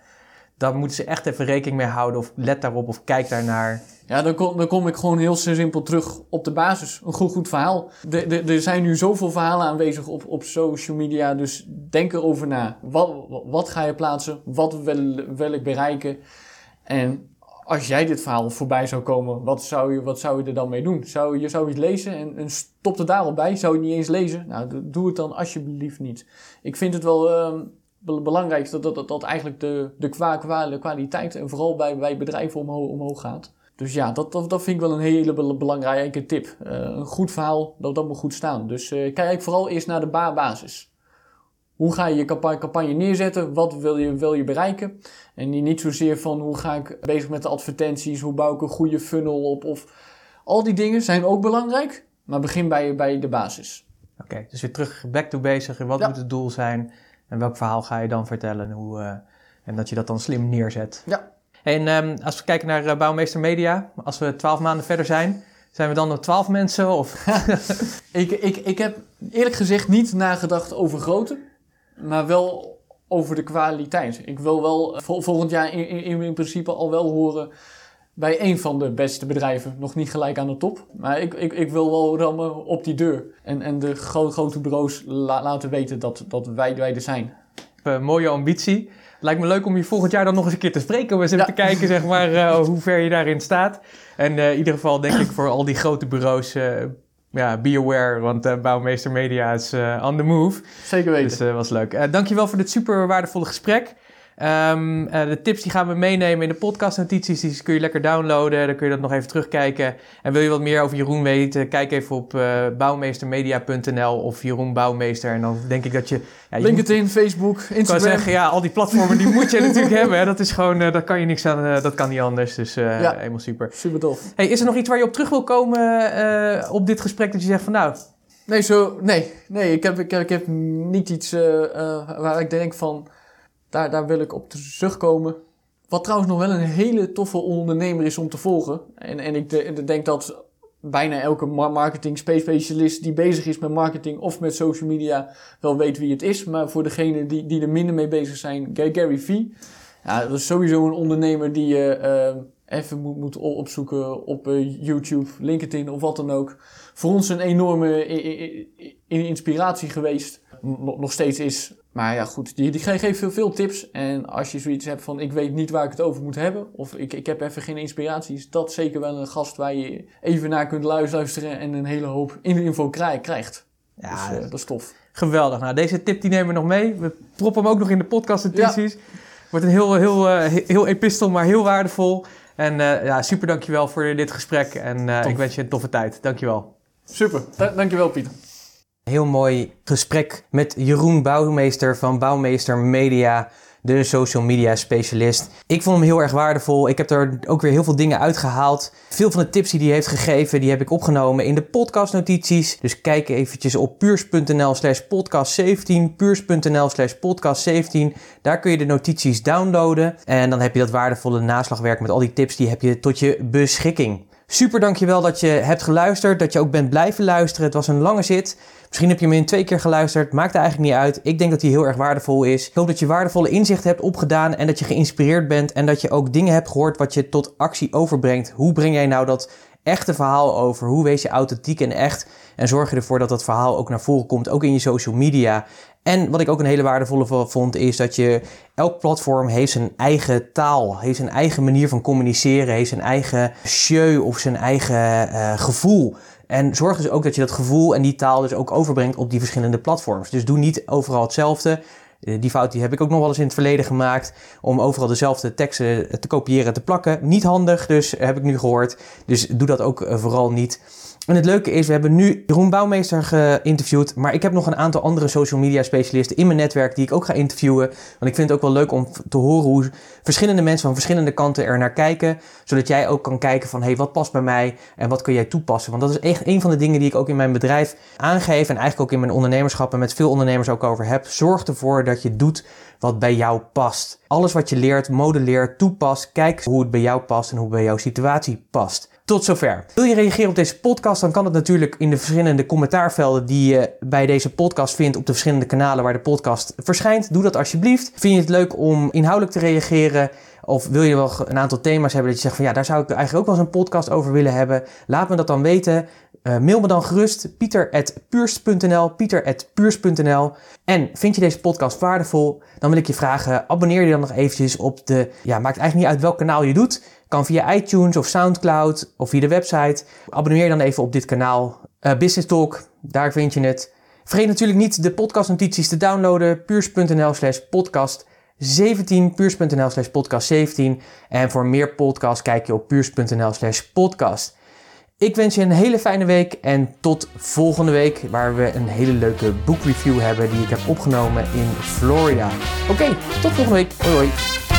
daar moeten ze echt even rekening mee houden, of let daarop, of kijk daarnaar. Ja, dan kom, dan kom ik gewoon heel simpel terug op de basis. Een goed, goed verhaal. Er zijn nu zoveel verhalen aanwezig op, op social media, dus denk erover na. Wat, wat ga je plaatsen? Wat wil, wil ik bereiken? En als jij dit verhaal voorbij zou komen, wat zou je, wat zou je er dan mee doen? Zou je zou het lezen en, en stop er daarop bij? Zou je het niet eens lezen? Nou, do- doe het dan alsjeblieft niet. Ik vind het wel ehm, be- belangrijk dat, dat, dat, eigenlijk de, de, de kwaliteit en vooral bij, bij bedrijven omhoog, omhoog gaat. Dus ja, dat, dat, dat vind ik wel een hele be- belangrijke tip. Eh, een goed verhaal, dat, moet goed staan. Dus eh, kijk vooral eerst naar de ba- basis. Hoe ga je je campa- campagne neerzetten? Wat wil je, wil je bereiken? En niet- zozeer van hoe ga ik bezig met de advertenties? Hoe bouw ik een goede funnel op? Of, al die dingen zijn ook belangrijk, maar begin bij, bij de basis. Oké, dus weer terug back to basic. Wat Ja. moet het doel zijn? En welk verhaal ga je dan vertellen? En, hoe, eh, en dat je dat dan slim neerzet. Ja. En ehm, als we kijken naar eh, Bouwmeester Media, als we twaalf maanden verder zijn, zijn we dan nog twaalf mensen? Of Ik, ik, ik heb eerlijk gezegd niet nagedacht over grootte, maar wel over de kwaliteit. Ik wil wel eh, vol- volgend jaar in, in, in principe al wel horen bij een van de beste bedrijven. Nog niet gelijk aan de top, maar ik, ik, ik wil wel rammen op die deur. En, en de gro- grote bureaus la- laten weten dat, dat wij, wij er zijn. mooie ambitie. Lijkt me leuk om je volgend jaar dan nog eens een keer te spreken. Om eens even Ja. te kijken zeg maar, eh, hoe ver je daarin staat. En eh, in ieder geval denk ik voor al die grote bureaus, ja, be aware. Want eh, Bouwmeester Media is eh, on the move. Zeker weten. Dus dat was leuk. Eh dankjewel voor dit super waardevolle gesprek. Ehm, eh, de tips die gaan we meenemen in de podcastnotities. Die kun je lekker downloaden. Dan kun je dat nog even terugkijken. En wil je wat meer over Jeroen weten? Kijk even op eh, bouwmeestermedia.nl of Jeroen Bouwmeester. En dan denk ik dat je... Ja, je moet- LinkedIn, Facebook, ik kan Instagram. zeggen, ja, al die platformen die moet je natuurlijk hebben. Hè. Dat is gewoon, eh, dat kan je niks aan, dat kan niet anders. Dus Ja. helemaal super. Super tof. Hey, is er nog iets waar je op terug wil komen op dit gesprek? Dat je zegt van nou, Nee, zo, nee, nee ik, heb, ik, heb, ik heb niet iets waar ik denk van, daar, daar wil ik op terugkomen. Wat trouwens nog wel een hele toffe ondernemer is om te volgen. En, en ik de- denk dat bijna elke ma- marketing spe- specialist die bezig is met marketing of met social media wel weet wie het is. Maar voor degenen die, die er minder mee bezig zijn, Ga- Gary Vee. Ja, dat is sowieso een ondernemer die je eh, even moet, moet opzoeken op eh, YouTube, LinkedIn of wat dan ook voor ons een enorme inspiratie geweest. Nog steeds is. Maar ja, goed, die, die ge- geeft veel, veel tips. En als je zoiets hebt van ik weet niet waar ik het over moet hebben. Of ik, ik heb even geen inspiratie. Is dat zeker wel een gast waar je even naar kunt luisteren. En een hele hoop info krij- krijgt. ja, dus eh, dat is tof. geweldig. Nou, deze tip die nemen we nog mee. We proppen hem ook nog in de podcastnotities. Wordt een heel, heel, eh, he- heel epistel, maar heel waardevol. En eh, ja, super dankjewel voor dit gesprek. En ik wens je een toffe tijd. Dankjewel. Super, Da- dankjewel Pieter. Heel mooi gesprek met Jeroen Bouwmeester van Bouwmeester Media. de social media specialist. Ik vond hem heel erg waardevol. Ik heb er ook weer heel veel dingen uitgehaald. Veel van de tips die hij heeft gegeven, die heb ik opgenomen in de podcastnotities. Dus kijk eventjes op puurs.nl slash podcast 17, puurs.nl slash podcast 17. Daar kun je de notities downloaden. En dan heb je dat waardevolle naslagwerk met al die tips, die heb je tot je beschikking. Super dankjewel dat je hebt geluisterd, dat je ook bent blijven luisteren. Het was een lange zit. Misschien heb je hem in twee keer geluisterd, maakt er eigenlijk niet uit. Ik denk dat hij heel erg waardevol is. Ik hoop dat je waardevolle inzichten hebt opgedaan en dat je geïnspireerd bent en dat je ook dingen hebt gehoord wat je tot actie overbrengt. Hoe breng jij nou dat echte verhaal over? Hoe wees je authentiek en echt? En zorg je ervoor dat dat verhaal ook naar voren komt, ook in je social media. En wat ik ook een hele waardevolle vond, is dat je elk platform heeft zijn eigen taal, heeft zijn eigen manier van communiceren, heeft zijn eigen show of zijn eigen uh, gevoel. En zorg dus ook dat je dat gevoel en die taal dus ook overbrengt op die verschillende platforms. Dus doe niet overal hetzelfde. Eh, die fout die heb ik ook nog wel eens in het verleden gemaakt. Om overal dezelfde teksten te kopiëren en te plakken. Niet handig, dus heb ik nu gehoord. Dus doe dat ook eh, vooral niet. En het leuke is, we hebben nu Jeroen Bouwmeester geïnterviewd. Maar ik heb nog een aantal andere social media specialisten in mijn netwerk die ik ook ga interviewen. Want ik vind het ook wel leuk om te horen hoe verschillende mensen van verschillende kanten er naar kijken. Zodat jij ook kan kijken van, hé, hey, wat past bij mij en wat kun jij toepassen? Want dat is echt een van de dingen die ik ook in mijn bedrijf aangeef. En eigenlijk ook in mijn ondernemerschap en met veel ondernemers ook over heb. Zorg ervoor dat je doet wat bij jou past. Alles wat je leert, modelleert, toepast. Kijk hoe het bij jou past en hoe het bij jouw situatie past. Tot zover. Wil je reageren op deze podcast, dan kan het natuurlijk in de verschillende commentaarvelden die je bij deze podcast vindt op de verschillende kanalen waar de podcast verschijnt. Doe dat alsjeblieft. Vind je het leuk om inhoudelijk te reageren? Of wil je wel een aantal thema's hebben dat je zegt van ja, daar zou ik eigenlijk ook wel eens een podcast over willen hebben? Laat me dat dan weten. Uh, mail me dan gerust pieter.puurst.nl pieter.puurst.nl En vind je deze podcast waardevol? Dan wil ik je vragen, abonneer je dan nog eventjes op de... Ja, maakt eigenlijk niet uit welk kanaal je doet. Kan via iTunes of Soundcloud of via de website. Abonneer je dan even op dit kanaal. Uh, Business Talk, daar vind je het. Vergeet natuurlijk niet de podcastnotities te downloaden. puurs.nl slash podcast 17. Puurs.nl slash podcast 17. En voor meer podcasts kijk je op puurs.nl slash podcast. Ik wens je een hele fijne week en tot volgende week, waar we een hele leuke boekreview hebben die ik heb opgenomen in Florida. Oké, tot volgende week. Hoi hoi.